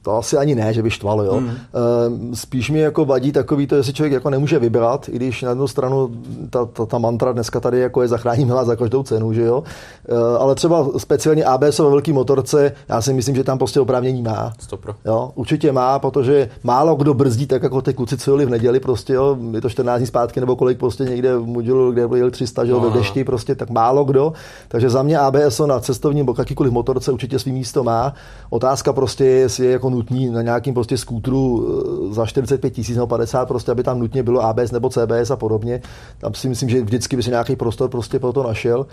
S2: to asi ani ne, že by štvalo, jo. Mm. Spíš mi jako vadí takový to, jestli člověk jako nemůže vybrat, i když na jednu stranu ta, ta, ta mantra dneska tady jako je zachrání milá za každou cenu, že jo. Eh, ale třeba speciálně ABS ve velký motorce, já si myslím, že tam prostě oprávnění má.
S1: Stopro.
S2: Jo, určitě má, protože málo kdo brzdí tak jako ty kluci, co jeli v neděli, prostě jo, je to 14 dní zpátky nebo kolik prostě někde v Mudilu, kde byl 300, že jo, no. ve dešti, prostě tak málo kdo. Takže za mě ABS na cestovním nebo jakýkoliv motorce určitě svý místo má. Otázka prostě je, jestli je jako nutný na nějakým prostě skútru eh, za 45 tisíc nebo 50 prostě, aby tam nutně bylo ABS nebo CBS a podobně. Tam si myslím, že vždycky by si nějaký prostor prostě pro to našel.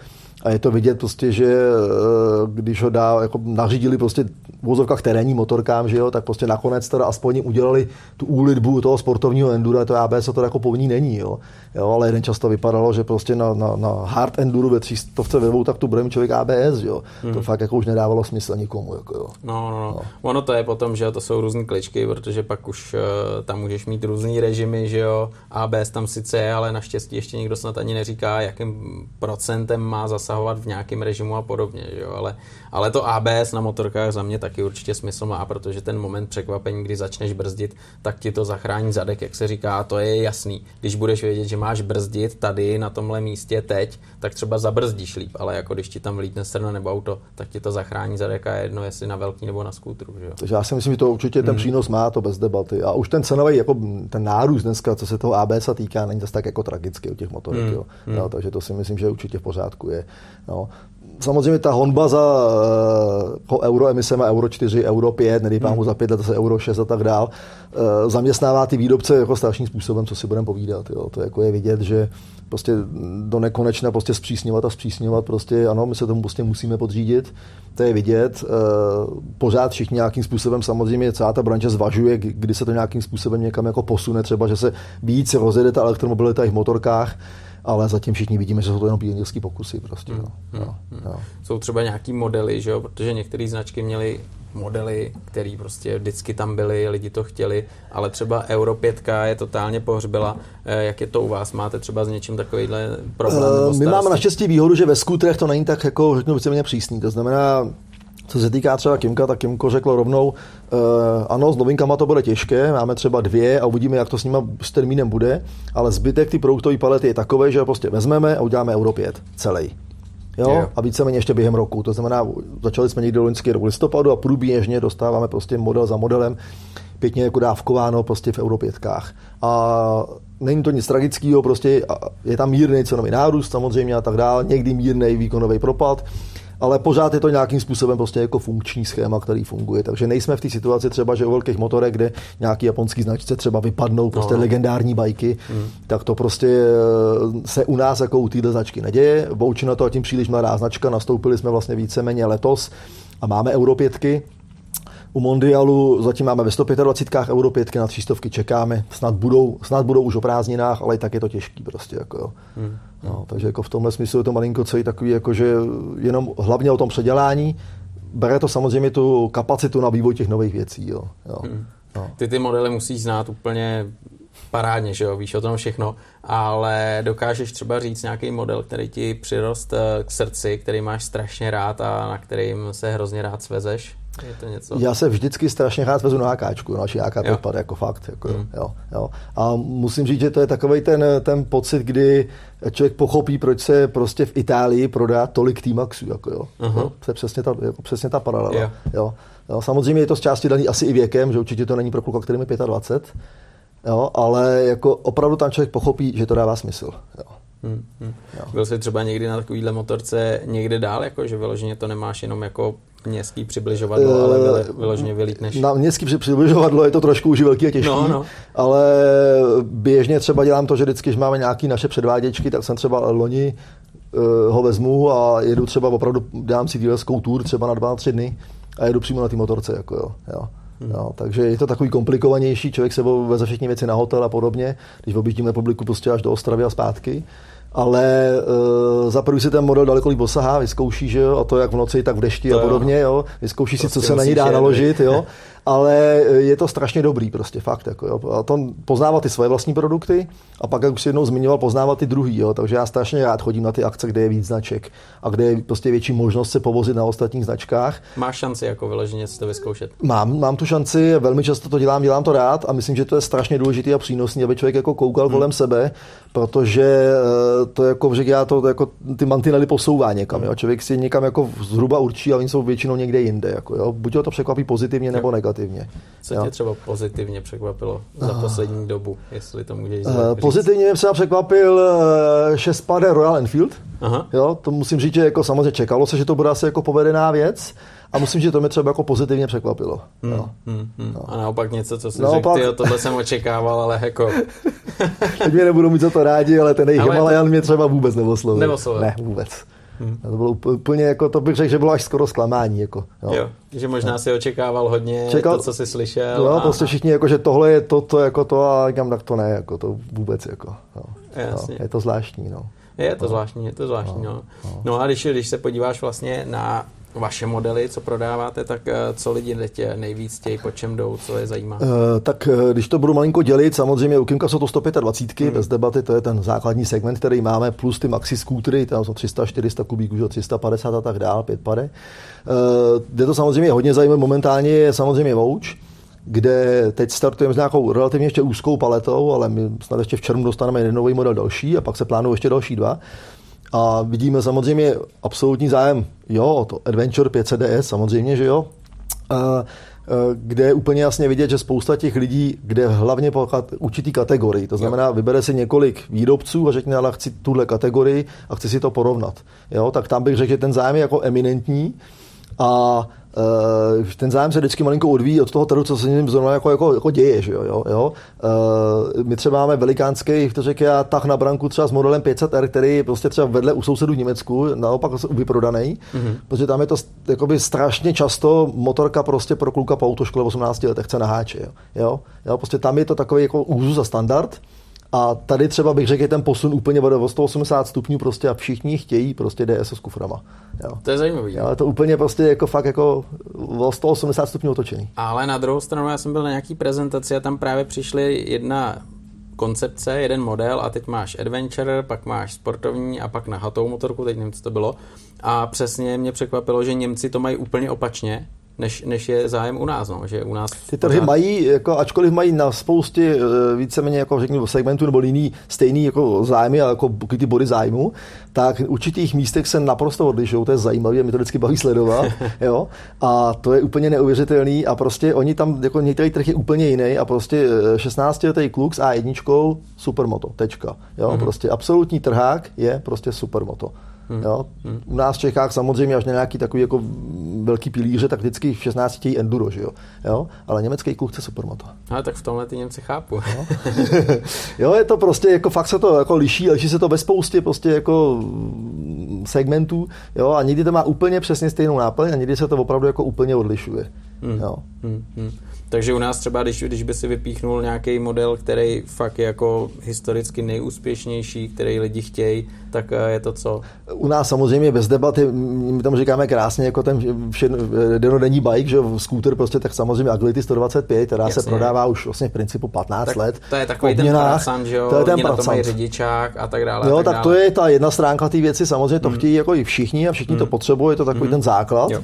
S2: A je to vidět prostě, že eh, když ho dá, jako nařídili prostě vozovkách terénní motorkám, že jo, tak prostě nakonec teda aspoň udělali tu úlitbu toho sportovního endura, to ABS to jako povinný není, jo. jo. ale jeden často vypadalo, že prostě na, na, na hard enduro ve 300 ve dvou taktu bude mít člověk ABS, jo. Hmm. To fakt jako už nedávalo smysl nikomu, jako jo.
S1: No, no, no. no. Ono to je potom, že to jsou různé kličky, protože pak už uh, tam můžeš mít různý režimy, že jo. ABS tam sice je, ale naštěstí ještě nikdo snad ani neříká, jakým procentem má zasahovat v nějakém režimu a podobně, že jo. Ale, ale to ABS na motorkách za mě taky určitě smysl má, protože ten moment překvapení, kdy začneš brzdit, tak ti to zachrání zadek, jak se říká, a to je jasný. Když budeš vědět, že máš brzdit tady na tomhle místě teď, tak třeba zabrzdíš líp, ale jako když ti tam vlítne strana nebo auto, tak ti to zachrání zadek a jedno, jestli na velký nebo na skútru. Že jo?
S2: Takže já si myslím, že to určitě ten mm. přínos má, to bez debaty. A už ten cenový, jako ten nárůst dneska, co se toho ABS týká, není zase tak jako tragický u těch motorek. Mm. Jo. Mm. No, takže to si myslím, že určitě v pořádku je. No samozřejmě ta honba za uh, euroemisema Euro 4, Euro 5, nedej mu za 5 let zase Euro 6 a tak dál, uh, zaměstnává ty výrobce jako strašným způsobem, co si budeme povídat. Jo. To jako je vidět, že prostě do nekonečna prostě zpřísňovat a zpřísňovat, prostě ano, my se tomu prostě musíme podřídit, to je vidět. Uh, pořád všichni nějakým způsobem samozřejmě celá ta branže zvažuje, kdy se to nějakým způsobem někam jako posune, třeba, že se víc rozjede ta elektromobilita i v motorkách, ale zatím všichni vidíme, že jsou to jenom pionýrský pokusy. Prostě, hmm.
S1: Hmm, no, no. Jsou třeba nějaký modely, že jo? protože některé značky měly modely, které prostě vždycky tam byly, lidi to chtěli, ale třeba Euro 5 je totálně pohřbila. Eh, jak je to u vás? Máte třeba s něčím takovýhle problém?
S2: Uh, my máme naštěstí výhodu, že ve skútrech to není tak, jako řeknu, mě přísný. To znamená, co se týká třeba Kimka, tak Kimko řekl rovnou, uh, ano, s novinkama to bude těžké, máme třeba dvě a uvidíme, jak to s nimi s termínem bude, ale zbytek ty produktové palety je takové, že prostě vezmeme a uděláme Euro 5 celý. Jo? Yeah. A víceméně ještě během roku. To znamená, začali jsme někdy loňský rok listopadu a průběžně dostáváme prostě model za modelem pěkně jako dávkováno prostě v Euro 5. A není to nic tragického, prostě je tam mírný cenový nárůst samozřejmě a tak dále, někdy mírný výkonový propad ale pořád je to nějakým způsobem prostě jako funkční schéma, který funguje. Takže nejsme v té situaci třeba, že u velkých motorek, kde nějaký japonský značce třeba vypadnou prostě no. legendární bajky, hmm. tak to prostě eh, se u nás jako u této značky neděje. Voučina to tím příliš mladá značka, nastoupili jsme vlastně víceméně letos a máme Euro 5, u Mondialu zatím máme ve 125 euro 5 na 300 čekáme, snad budou, snad budou už o prázdninách, ale i tak je to těžký prostě. Jako jo. Hmm. No, takže jako v tomhle smyslu je to malinko celý takový, jako že jenom hlavně o tom předělání, bere to samozřejmě tu kapacitu na vývoj těch nových věcí. Jo. Jo. Hmm.
S1: No. Ty ty modely musíš znát úplně parádně, že jo, víš o tom všechno, ale dokážeš třeba říct nějaký model, který ti přirost eh, k srdci, který máš strašně rád a na kterým se hrozně rád svezeš? To něco?
S2: Já se vždycky strašně rád vezu na AKčku, naši AK podpad, jako fakt. Jako, hmm. jo, jo. A musím říct, že to je takový ten, ten pocit, kdy člověk pochopí, proč se prostě v Itálii prodá tolik T-Maxů. Jako, jo. Uh-huh. jo. To je přesně ta, jako, přesně ta paralela. Yeah. Jo. Jo. Samozřejmě je to z části daný asi i věkem, že určitě to není pro kluka, který je 25, jo, ale jako opravdu tam člověk pochopí, že to dává smysl. Jo. Hmm,
S1: hmm. Byl jsi třeba někdy na takovýhle motorce někde dál, jako že vyloženě to nemáš jenom jako městský přibližovadlo, ale eh, vyloženě vylítneš.
S2: Na městský přibližovadlo je to trošku už velký a těžký, no, no. ale běžně třeba dělám to, že vždycky, když máme nějaké naše předváděčky, tak jsem třeba loni uh, ho vezmu a jedu třeba opravdu, dám si dílskou tour třeba na dva, tři dny a jedu přímo na té motorce. Jako jo, jo. Hmm. Jo, takže je to takový komplikovanější, člověk se veze všechny věci na hotel a podobně, když objíždím republiku prostě až do Ostravy a zpátky ale uh, za prvý si ten model daleko líp osahá, vyzkouší, že jo, a to jak v noci, tak v dešti to a podobně, jo, vyzkouší si, co se na ní dá naložit, jo, ale je to strašně dobrý prostě, fakt, jako, jo. A to poznávat ty svoje vlastní produkty a pak, jak už si jednou zmiňoval, poznávat ty druhý, jo, takže já strašně rád chodím na ty akce, kde je víc značek a kde je prostě větší možnost se povozit na ostatních značkách.
S1: Máš šanci jako vyloženě si to vyzkoušet?
S2: Mám, mám tu šanci, velmi často to dělám, dělám to rád a myslím, že to je strašně důležitý a přínosný, aby člověk jako koukal hmm. kolem sebe, protože eh, to jako, že já to jako ty mantinely posouvá někam, jo. Člověk si někam jako zhruba určí a oni jsou většinou někde jinde, jako, jo. Buď ho to překvapí pozitivně nebo negativně.
S1: Co jo. tě třeba pozitivně překvapilo za poslední dobu, jestli to můžeš
S2: uh, Pozitivně mě třeba překvapil uh, šestpade Royal Enfield. Aha. Jo, to musím říct, že jako samozřejmě čekalo se, že to bude asi jako povedená věc. A musím, že to mě třeba jako pozitivně překvapilo. Hmm, no.
S1: Hmm, hmm. No. A naopak něco, co jsem naopak... řekl, tohle jsem očekával, ale jako...
S2: Teď mě nebudou mít za to rádi, ale ten jejich Himalayan to... mě třeba vůbec nevoslovil.
S1: Nevoslovil.
S2: Ne, vůbec. Hmm. To bylo úplně jako, to bych řekl, že bylo až skoro zklamání. Jako,
S1: jo. jo. že možná no. si očekával hodně Čekal, to, co jsi slyšel.
S2: Jo, a... prostě všichni, jako, že tohle je to, to, jako to a říkám, tak to ne, jako to vůbec. Jako, jo. Jasně. Jo, je to zvláštní. No.
S1: Je to zvláštní, je to zvláštní. No. No. no a když, když se podíváš vlastně na vaše modely, co prodáváte, tak eh, co lidi tě nejvíc chtějí, po čem jdou, co je zajímá? Uh,
S2: tak eh, když to budu malinko dělit, samozřejmě u Kimka jsou to 125, hmm. bez debaty, to je ten základní segment, který máme, plus ty maxi skútry, tam jsou 300, 400 kubíků, 350 a tak dál, pět pade. Uh, kde to samozřejmě hodně zajímavé momentálně je samozřejmě Vouch, kde teď startujeme s nějakou relativně ještě úzkou paletou, ale my snad ještě v červnu dostaneme jeden nový model další a pak se plánují ještě další dva. A vidíme samozřejmě absolutní zájem, jo, to Adventure 500DS samozřejmě, že jo, a, kde je úplně jasně vidět, že spousta těch lidí, kde hlavně po určitý kategorii, to znamená, vybere si několik výrobců a řekne, ale chci tuhle kategorii a chci si to porovnat. Jo, tak tam bych řekl, že ten zájem je jako eminentní. A Uh, ten zájem se vždycky malinko odvíjí od toho trhu, co se ním zrovna jako, jako, jako děje. Že jo, jo, jo. Uh, my třeba máme velikánský, to řekl já, tah na branku třeba s modelem 500R, který je prostě třeba vedle u sousedů v Německu, naopak vyprodaný, mm-hmm. protože tam je to jakoby strašně často motorka prostě pro kluka po autoškole 18 letech chce na háče. Jo. Jo? jo, prostě tam je to takový jako úzus a standard. A tady třeba bych řekl, ten posun úplně o 180 stupňů prostě a všichni chtějí prostě DS s kuframa. Jo.
S1: To je zajímavé.
S2: Jo, to úplně prostě jako fakt jako o 180 stupňů otočení.
S1: Ale na druhou stranu já jsem byl na nějaký prezentaci a tam právě přišly jedna koncepce, jeden model a teď máš adventure, pak máš sportovní a pak na hatou motorku, teď nevím, co to bylo. A přesně mě překvapilo, že Němci to mají úplně opačně, než, než je zájem u nás. No, že u nás
S2: ty trhy pořád... mají, jako, ačkoliv mají na spoustě eh, víceméně jako řekněme, segmentů nebo liní stejný jako zájmy a jako ty body zájmu, tak v určitých místech se naprosto odlišují, to je zajímavé, mě to vždycky baví sledovat, jo, a to je úplně neuvěřitelný a prostě oni tam, jako některý trh je úplně jiný a prostě 16 eh, letý kluk s A1 supermoto, tečka, jo, mm-hmm. prostě absolutní trhák je prostě supermoto. Hmm. Jo? U nás v Čechách samozřejmě až na nějaký takový jako velký pilíře, tak vždycky v 16 chtějí enduro, že jo? jo? Ale německý kluk chce supermoto.
S1: Ale tak v tomhle ty Němci chápu.
S2: Jo? jo, je to prostě, jako fakt se to jako liší, liší se to ve spoustě prostě jako segmentů, jo, a někdy to má úplně přesně stejnou náplň a někdy se to opravdu jako úplně odlišuje. Hmm. Jo. Hmm.
S1: Hmm. Takže u nás třeba, když, když by si vypíchnul nějaký model, který fakt je jako historicky nejúspěšnější, který lidi chtějí, tak eh, je to co?
S2: U nás samozřejmě bez debaty, my tomu říkáme krásně, jako ten denodenní bike, že scooter prostě, tak samozřejmě Agility 125, která Jasně. se prodává už vlastně v principu 15
S1: tak
S2: let.
S1: To je takový ten pracant, že jo? To je ten pracant. mají řidičák a tak dále.
S2: Jo,
S1: tak,
S2: tak dále. to je ta jedna stránka té věci, samozřejmě to hmm. chtějí jako i všichni a všichni hmm. to potřebují, je to takový hmm. ten základ. Jo.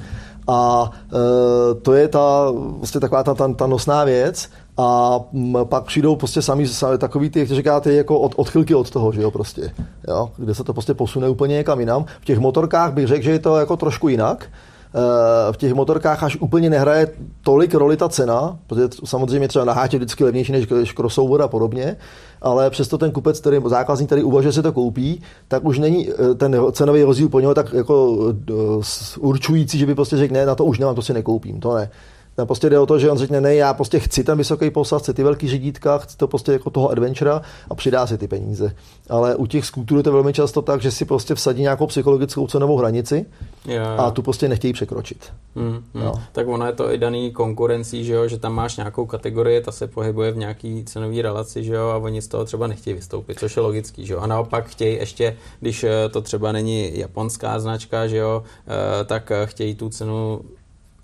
S2: A e, to je ta, vlastně taková ta, ta, ta nosná věc. A pak přijdou prostě sami, sami takový ty, jak říkáte, jako od, odchylky od toho, že jo, prostě. Jo? Kde se to prostě posune úplně někam jinam. V těch motorkách bych řekl, že je to jako trošku jinak. Eh, v těch motorkách až úplně nehraje tolik roli ta cena, protože samozřejmě třeba na hátě vždycky levnější než crossover a podobně, ale přesto ten kupec, který zákazník, který uvažuje, že to koupí, tak už není eh, ten cenový rozdíl po něho tak jako eh, určující, že by prostě řekl, ne, na to už nemám, to si nekoupím, to ne. Tam prostě jde o to, že on řekne, ne, já prostě chci ten vysoký posad, chci ty velký řídítka, chci to prostě jako toho adventura a přidá si ty peníze. Ale u těch je to velmi často tak, že si prostě vsadí nějakou psychologickou cenovou hranici
S1: Jo, jo.
S2: a tu prostě nechtějí překročit.
S1: Mm, mm.
S2: No.
S1: Tak ono je to i daný konkurencí, že, jo? že tam máš nějakou kategorii, ta se pohybuje v nějaký cenové relaci, že jo? a oni z toho třeba nechtějí vystoupit, což je logický. Že jo? A naopak chtějí ještě, když eh, to třeba není japonská značka, že jo? eh, tak eh, chtějí tu cenu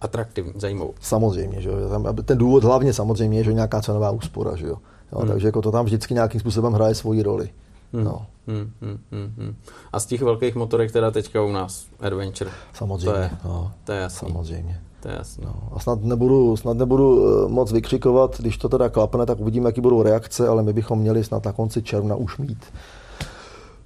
S1: atraktivní, zajímavou.
S2: Samozřejmě, že jo. Ten důvod hlavně samozřejmě je, že nějaká cenová úspora, že jo. jo
S1: Hmm.
S2: Takže jako to tam vždycky nějakým způsobem hraje svoji roli.
S1: Hmm.
S2: No,
S1: Hmm, hmm, hmm, hmm. A z těch velkých motorek teda teďka u nás Adventure.
S2: samozřejmě.
S1: To je-
S2: no,
S1: To je jasný.
S2: samozřejmě.
S1: To je jasný.
S2: No. A snad nebudu, snad nebudu eh, moc vykřikovat, když to teda klapne, tak uvidíme, jaký budou reakce, ale my bychom měli snad na konci června už mít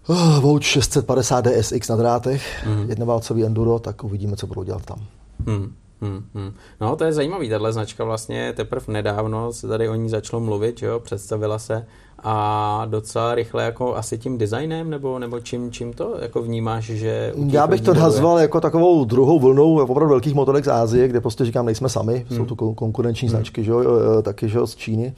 S2: uh, Vouch 650 DSX na drátech,
S1: Mhm.
S2: jednoválcový enduro, tak uvidíme, co budou dělat tam.
S1: Hmm, hmm, hmm. No to je zajímavý, tahle značka vlastně teprve nedávno se tady o ní začalo mluvit, jo, představila se a docela rychle jako asi tím designem nebo, nebo čím, čím to jako vnímáš, že
S2: Já bych to nazval jako takovou druhou vlnou opravdu velkých motorek z Ázie, kde prostě říkám, nejsme sami,
S1: Hmm.
S2: jsou to kon- konkurenční značky, že jo, taky že jo, z Číny.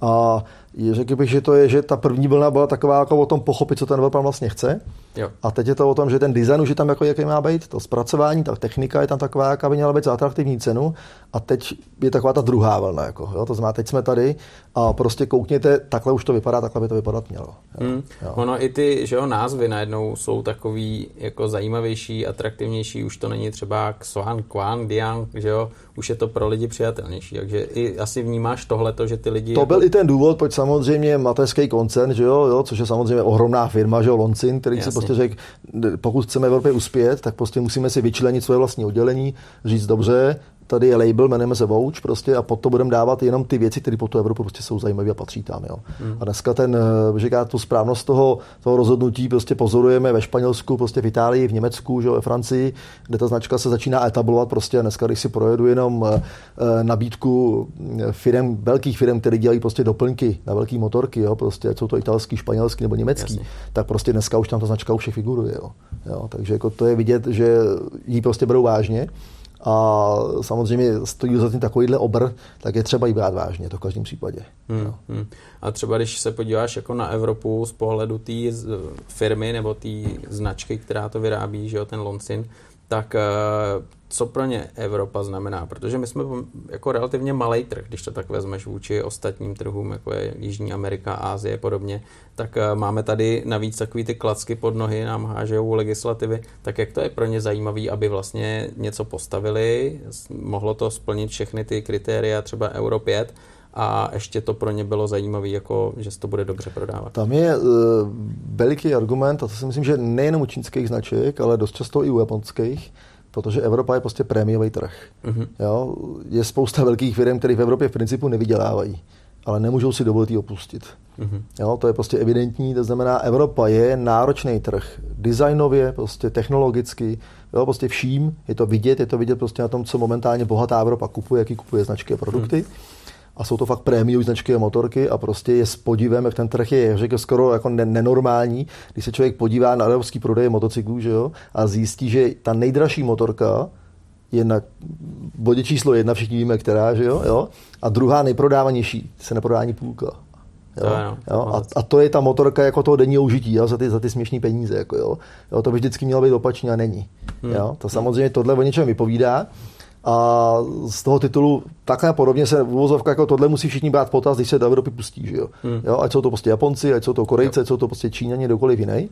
S2: A je, řekl bych, že to je, že ta první vlna byla taková jako o tom pochopit, co ten developer vlastně chce.
S1: Jo.
S2: A teď je to o tom, že ten design už je tam jako jaký má být, to zpracování, ta technika je tam taková, jaká by měla být za atraktivní cenu. A teď je taková ta druhá vlna. Jako, jo? To znamená, teď jsme tady a prostě koukněte, takhle už to vypadá, takhle by to vypadat mělo. Jo?
S1: Hmm.
S2: Jo.
S1: Ono i ty že jo, názvy najednou jsou takový jako zajímavější, atraktivnější, už to není třeba Xuan, Quan, Diang, že jo, už je to pro lidi přijatelnější, takže i asi vnímáš tohleto, že ty lidi...
S2: To
S1: jako...
S2: byl i ten důvod, proč samozřejmě mateřský koncern, že jo, jo, což je samozřejmě ohromná firma, že jo, Loncin, který
S1: Jasně.
S2: si prostě řekl, pokud chceme v Evropě uspět, tak prostě musíme si vyčlenit svoje vlastní oddělení, říct dobře, tady je label, jmenujeme se Vouch prostě a pod to budeme dávat jenom ty věci, které po tu Evropu prostě jsou zajímavé a patří tam. Jo.
S1: Hmm.
S2: A dneska ten, eh, říká tu správnost toho, toho rozhodnutí prostě pozorujeme ve Španělsku, prostě v Itálii, v Německu, že jo, ve Francii, kde ta značka se začíná etablovat prostě a dneska, když si projedu jenom eh, eh, nabídku firm, velkých firm, které dělají prostě doplňky na velké motorky, jo, prostě, jsou to italský, španělský nebo německý,
S1: Jasně.
S2: tak prostě dneska už tam ta značka už je figuruje. Jo. Jo, takže jako to je vidět, že ji prostě berou vážně a samozřejmě stojí za tím takovýhle obr, tak je třeba ji brát vážně, to v každém případě.
S1: Hmm, hmm. A třeba když se podíváš jako na Evropu z pohledu té firmy nebo té značky, která to vyrábí, že jo, ten Loncin, tak eh, co pro ně Evropa znamená? Protože my jsme jako relativně malý trh, když to tak vezmeš vůči ostatním trhům, jako je Jižní Amerika, Ázie a podobně, tak eh, máme tady navíc takový ty klacky pod nohy, nám hážou legislativy, tak jak to je pro ně zajímavý, aby vlastně něco postavili, mohlo to splnit všechny ty kritéria, třeba Euro 5, a ještě to pro ně bylo zajímavé, jako, že se to bude dobře prodávat.
S2: Tam je uh, veliký argument, a to si myslím, že nejenom u čínských značek, ale dost často i u japonských, protože Evropa je prostě prémiový trh.
S1: Mhm.
S2: Jo? Je spousta velkých firm, které v Evropě v principu nevydělávají, ale nemůžou si dovolit ji opustit.
S1: Mhm.
S2: Jo, to je prostě evidentní, to znamená, Evropa je náročný trh. Designově, prostě technologicky, jo, prostě vším, je to vidět, je to vidět prostě na tom, co momentálně bohatá Evropa kupuje, jaký kupuje značky a produkty. Hmm. A jsou to fakt prémiové značky a motorky a prostě je s podivem, jak ten trh je, řekl skoro jako ne- nenormální, když se člověk podívá na evropský prodej motocyklů, že jo, a zjistí, že ta nejdražší motorka je na bodě číslo jedna, všichni víme, která, že jo, jo, a druhá nejprodávanější se neprodá ani půlka. Jo?
S1: Je, no,
S2: jo? A, a, to je ta motorka jako toho denního užití jo? Za, ty, za ty směšné peníze. Jako, jo? Jo, to by vždycky mělo být opačně a není.
S1: Hmm.
S2: Jo? To samozřejmě tohle o něčem vypovídá. A z toho titulu takhle a podobně se v uvozovkách jako tohle musí všichni brát potaz, když se do Evropy pustí. Že jo?
S1: Hmm.
S2: Jo? Ať jsou to prostě Japonci, ať jsou to Korejci, ať jsou to prostě Číňani, kdokoliv jiný.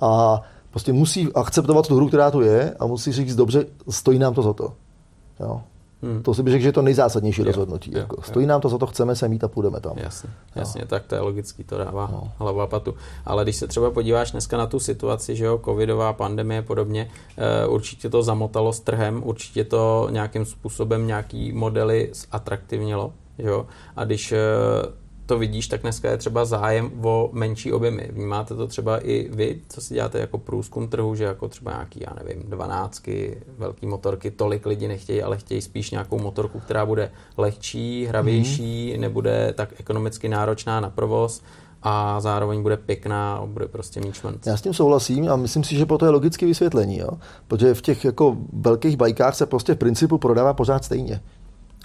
S2: A prostě musí akceptovat tu hru, která tu je a musí říct, dobře, stojí nám to za to. Jo?
S1: Hmm.
S2: To si bych řekl, že je to nejzásadnější
S1: Jo,
S2: rozhodnutí.
S1: jo,
S2: jako.
S1: jo.
S2: Stojí nám to za to, chceme se mít a půjdeme tam.
S1: Jasně, jasně, tak to je logický, to dává
S2: No.
S1: hlavu a patu. Ale když se třeba podíváš dneska na tu situaci, že jo, covidová pandemie a podobně, eh, určitě to zamotalo s trhem, určitě to nějakým způsobem nějaký modely zatraktivnilo, že jo, a když eh, to vidíš, tak dneska je třeba zájem o menší objemy. Vnímáte to třeba i vy, co si děláte jako průzkum trhu, že jako třeba nějaký, já nevím, dvanáctky, velký motorky, tolik lidi nechtějí, ale chtějí spíš nějakou motorku, která bude lehčí, hravější, mm. nebude tak ekonomicky náročná na provoz a zároveň bude pěkná a bude prostě mít šmrnc.
S2: Já s tím souhlasím a myslím si, že po to je logické vysvětlení, jo? protože v těch jako velkých bajkách se prostě v principu prodává pořád stejně.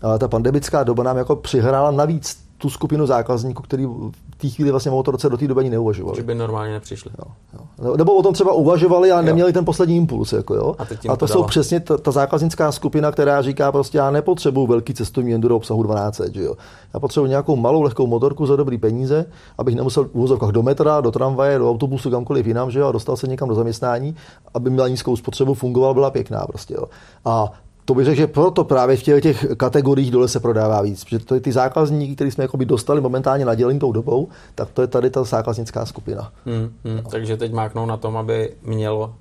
S2: Ale ta pandemická doba nám jako přihrála navíc tu skupinu zákazníků, který v té chvíli vlastně o motorce do té doby ani neuvažovali.
S1: Že by normálně nepřišli.
S2: Jo, jo. Nebo o tom třeba uvažovali a neměli jo. ten poslední impuls. Jako jo.
S1: A,
S2: a to, to jsou přesně ta, ta zákaznická skupina, která říká prostě já nepotřebuju velký cestovní enduro obsahu 12, že jo. Já potřebuji nějakou malou lehkou motorku za dobrý peníze, abych nemusel v úvozovkách do metra, do tramvaje, do autobusu, kamkoliv jinam, že jo, a dostal se někam do zaměstnání, aby měla nízkou spotřebu, fungovala, byla pěkná prostě. Jo. A to bych řekl, že proto právě v těch, těch kategoriích dole se prodává víc. Protože to je ty zákazníky, který jsme dostali momentálně nadělení tou dobou, tak to je tady ta zákaznická skupina.
S1: Hmm, hmm. No. Takže teď máknou na tom, aby mělo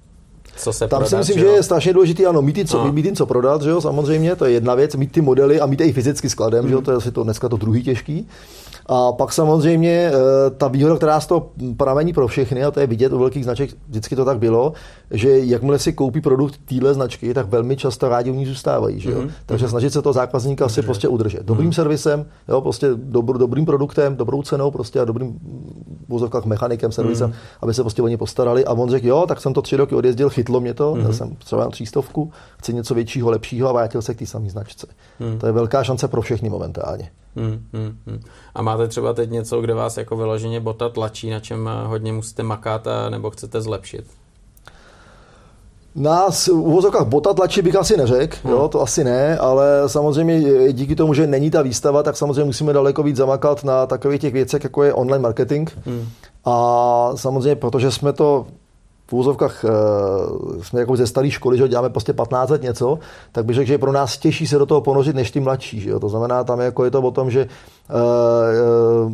S1: co se
S2: Tam
S1: prodat,
S2: si myslím,
S1: že,
S2: že je strašně důležité, ano, mít, co, no. mít jim co prodat, že jo, samozřejmě, to je jedna věc, mít ty modely a mít je i fyzicky skladem, hmm. že jo, to je asi to dneska to druhý těžký. A pak samozřejmě eh, ta výhoda, která z toho pramení pro všechny, a to je vidět u velkých značek, vždycky to tak bylo, že jakmile si koupí produkt téhle značky, tak velmi často rádi u ní zůstávají. Že jo? Mm-hmm. Takže snažit se toho zákazníka si prostě udržet. Dobrým mm-hmm. servisem, jo, prostě dobr, dobrým produktem, dobrou cenou prostě a dobrým vozovkách mechanikem, servisem, mm-hmm. aby se prostě o ně postarali. A on řekl, jo, tak jsem to tři roky odjezdil, chytlo mě to, mm-hmm. jsem třeba na třístovku, chci něco většího, lepšího a vrátil se k té samé značce. Mm-hmm. To je velká šance pro všechny momentálně.
S1: Hmm, hmm, hmm. A máte třeba teď něco, kde vás jako vyloženě bota tlačí, na čem hodně musíte makat a nebo chcete zlepšit?
S2: Nás v uvozovkách bota tlačí bych asi neřekl, hmm. jo, to asi ne, ale samozřejmě díky tomu, že není ta výstava, tak samozřejmě musíme daleko víc zamakat na takových těch věcech, jako je online marketing. Hmm. A samozřejmě, protože jsme to v úzovkách uh, jsme jako ze staré školy, že děláme prostě 15 let něco, tak bych řekl, že je pro nás těžší se do toho ponořit než ty mladší. Že jo? To znamená, tam je, jako je to o tom, že uh, uh,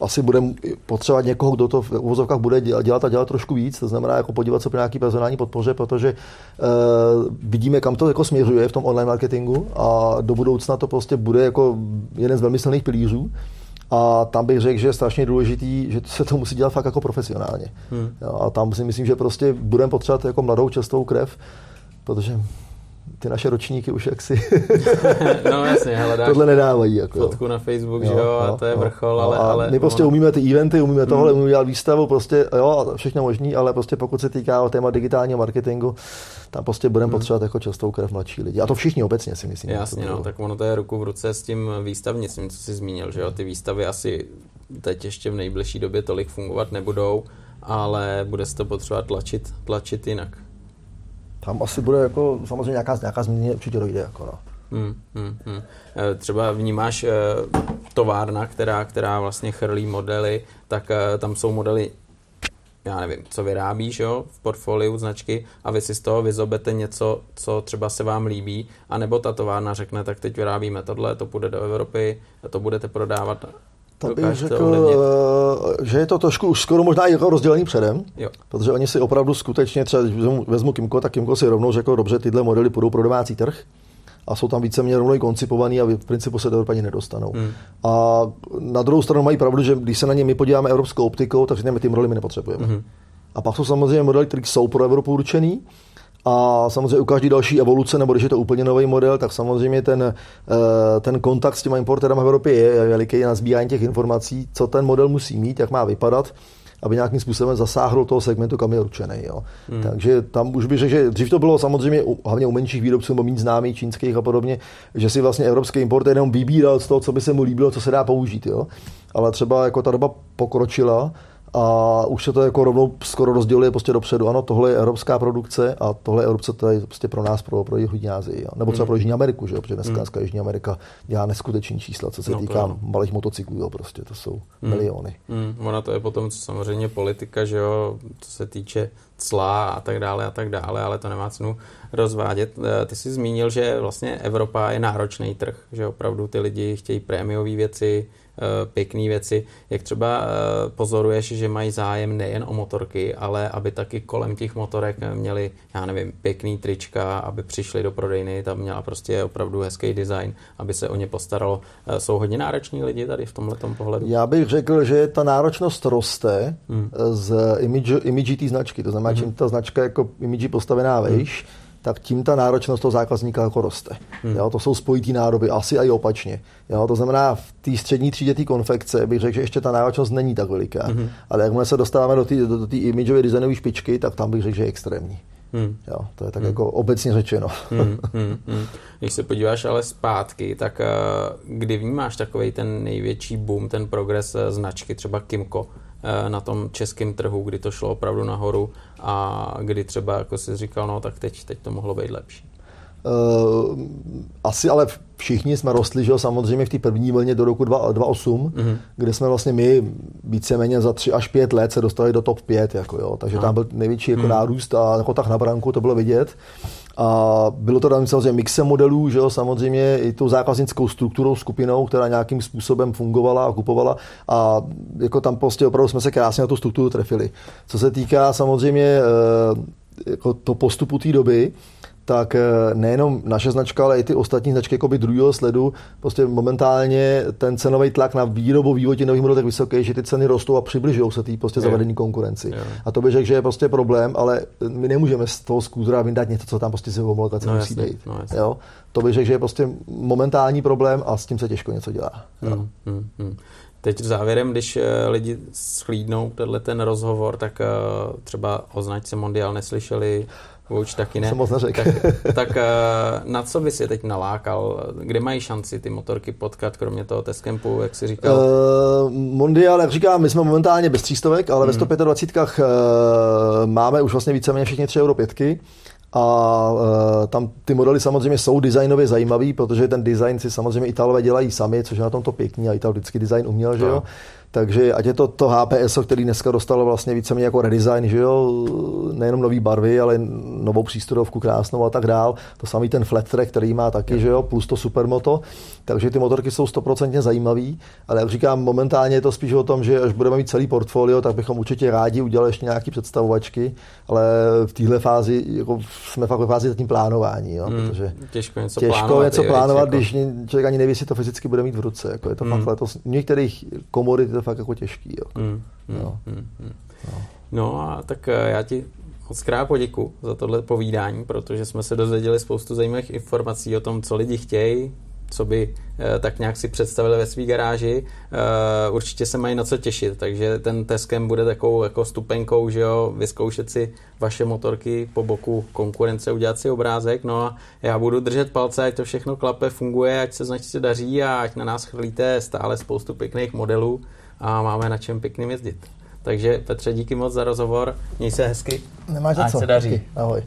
S2: asi budeme potřebovat někoho, kdo to v uvozovkách bude dělat a dělat trošku víc, to znamená jako podívat se pro nějaký personální podpoře, protože uh, vidíme, kam to jako směřuje v tom online marketingu a do budoucna to prostě bude jako jeden z velmi silných pilířů. A tam bych řekl, že je strašně důležitý, že se to musí dělat fakt jako profesionálně. Hmm. A tam si myslím, že prostě budeme potřebovat jako mladou čerstvou krev, protože ty naše ročníky už jaksi
S1: no, jasně, hledáš
S2: tohle nedávají. Jako,
S1: fotku na Facebook, jo, že jo, a to je vrchol,
S2: no,
S1: ale, ale...
S2: My prostě umíme ty eventy, umíme tohle, hmm. umíme dělat výstavu, prostě jo, všechno možný, ale prostě pokud se týká téma digitálního marketingu, tam prostě budeme hmm. potřebovat jako častou krev mladší lidi. A to všichni obecně si myslím.
S1: Jasně, no, tak ono to je ruku v ruce s tím výstavnictvím, co jsi zmínil, že jo, ty výstavy asi teď ještě v nejbližší době tolik fungovat nebudou, ale bude se to potřebovat tlačit, tlačit jinak
S2: tam asi bude jako samozřejmě nějaká, nějaká změna určitě dojde. Jako no.
S1: Hmm, hmm, hmm. Třeba vnímáš eh, továrna, která, která vlastně chrlí modely, tak eh, tam jsou modely já nevím, co vyrábíš jo, v portfoliu značky a vy si z toho vyzobete něco, co třeba se vám líbí, anebo ta továrna řekne, tak teď vyrábíme tohle, to půjde do Evropy, to budete prodávat
S2: to bych řekl, eh, že je to trošku už skoro možná jako rozdělení předem, jo. protože oni si opravdu skutečně třeba, vezmu Kimko, tak Kimko si rovnou řekl, dobře, tyhle modely půjdou pro domácí trh a jsou tam víceméně rovnou koncipovaný a v principu se do Evropy nedostanou. Hmm. A na druhou stranu mají pravdu, že když se na ně my podíváme evropskou optikou, tak řekneme, ty modely my nepotřebujeme. Hmm. A pak jsou samozřejmě modely, které jsou pro Evropu určený, a samozřejmě u každé další evoluce, nebo když je to úplně nový model, tak samozřejmě ten, eh, ten kontakt s těma importerem v Evropě je veliký na sbírání těch informací, co ten model musí mít, jak má vypadat aby nějakým způsobem zasáhl toho segmentu, kam je určený. Jo. Hmm. Takže tam už bych řekl, že dřív to bylo samozřejmě hlavně u menších výrobců nebo méně známých čínských a podobně, že si vlastně evropský import jenom vybíral z toho, co by se mu líbilo, co se dá použít. Jo. Ale třeba jako ta doba pokročila, a už se to jako rovnou skoro rozděluje prostě dopředu. Ano, tohle je evropská produkce a tohle je Evropce, to je prostě pro nás, pro, pro Jižní Asii. Nebo třeba pro Jižní Ameriku, že jo? protože dneska, mm. dneska Jižní Amerika dělá neskutečný čísla, co se no, týká to... malých motocyklů, jo, prostě to jsou mm. miliony.
S1: Mm. Ona to je potom samozřejmě politika, že jo, co se týče cla a tak dále a tak dále, ale to nemá cenu rozvádět. Eh, ty jsi zmínil, že vlastně Evropa je náročný trh, že opravdu ty lidi chtějí prémiové věci, Eh, pěkné věci. Jak třeba eh, pozoruješ, že mají zájem nejen o motorky, ale aby taky kolem těch motorek měli, já nevím, pěkný trička, aby přišli do prodejny, tam měla prostě opravdu hezký design, aby se o ně postaralo. Jsou hodně nároční lidi tady v tomhle pohledu?
S2: Já bych řekl, že ta náročnost roste hmm. z image, image té značky. To znamená, hmm. čím ta značka jako image postavená vejš, hmm tak tím ta náročnost toho zákazníka jako roste. Hmm. Jo, to jsou spojitý nádoby, asi i opačně. Jo, to znamená, v té střední třídě té konfekce bych řekl, že ještě ta náročnost není tak veliká. Hmm. Ale jakmile se dostáváme do té do, do imidžové designové špičky, tak tam bych řekl, že je extrémní. Hmm. Jo, to je tak hmm. jako obecně řečeno. Hmm, hmm,
S1: hmm. Když se podíváš ale zpátky, tak uh, kdy vnímáš takový ten největší boom, ten progres uh, značky, třeba Kimco, na tom českém trhu, kdy to šlo opravdu nahoru a kdy třeba, jako jsi říkal, no tak teď, teď to mohlo být lepší.
S2: Uh, asi ale všichni jsme rostli, že jo, samozřejmě v té první vlně do roku 2008, mm-hmm. kde jsme vlastně my víceméně za 3 až 5 let se dostali do top 5, jako jo, takže no. tam byl největší jako mm. nárůst a jako tak na branku to bylo vidět. A bylo to tam samozřejmě mixem modelů, že jo, samozřejmě i tou zákaznickou strukturou, skupinou, která nějakým způsobem fungovala a kupovala a jako tam prostě opravdu jsme se krásně na tu strukturu trefili. Co se týká samozřejmě eh, jako to postupu té doby, tak eh, nejenom naše značka, ale i ty ostatní značky jako by druhého sledu, prostě momentálně ten cenový tlak na výrobu vývoj nových modelů tak vysoký, že ty ceny rostou a přibližují se té prostě zavedení konkurenci. Je. A to bych řekl, že je prostě problém, ale my nemůžeme z toho skúzra vyndat něco, co tam prostě si homologace no, musí být. No, jo? To bych řekl, že je prostě momentální problém a s tím se těžko něco dělá. Hmm, hmm,
S1: hmm. Teď závěrem, když eh, lidi schlídnou tenhle ten rozhovor, tak eh, třeba o značce Mondial neslyšeli, už taky ne.
S2: Jsem moc neřekl.
S1: Tak, tak eh, na co bys je teď nalákal? Kde mají šanci ty motorky potkat, kromě toho testcampu, jak jsi říkal? Uh,
S2: Mondial, jak říkám, my jsme momentálně bez třístovek, ale hmm. ve 125 uh, máme už vlastně víceméně všechny tři Euro 5 a uh, tam ty modely samozřejmě jsou designově zajímavý, protože ten design si samozřejmě Italové dělají sami, což je na tom to pěkný a Ital vždycky design uměl, že jo. Takže ať je to to HPS, který dneska dostalo vlastně víceméně jako redesign, že jo, nejenom nový barvy, ale novou přístrojovku krásnou a tak dál. To samý ten flat track, který má taky, že jo, plus to supermoto. Takže ty motorky jsou stoprocentně zajímavý, ale jak říkám, momentálně je to spíš o tom, že až budeme mít celý portfolio, tak bychom určitě rádi udělali ještě nějaké představovačky, ale v téhle fázi jako jsme fakt ve fázi zatím plánování, jo,
S1: hmm, protože těžko něco
S2: těžko
S1: plánovat,
S2: něco plánovat jako... když člověk ani neví, jestli to fyzicky bude mít v ruce. Jako je to hmm. fakt letos, v některých komodit je fakt jako těžký. Jo. Hmm,
S1: hmm, hmm, hmm. No. no a tak eh, já ti moc krát poděku za tohle povídání, protože jsme se dozvěděli spoustu zajímavých informací o tom, co lidi chtějí, co by eh, tak nějak si představili ve své garáži. Eh, určitě se mají na co těšit, takže ten teskem bude takovou jako stupenkou, že jo, vyzkoušet si vaše motorky po boku konkurence, udělat si obrázek, no a já budu držet palce, ať to všechno klape, funguje, ať se značce daří a ať na nás chrlíte stále spoustu pěkných modelů a máme na čem pěkným jezdit. Takže Petře, díky moc za rozhovor, měj se hezky.
S2: Nemáš za co.
S1: se daří.
S2: Ahoj.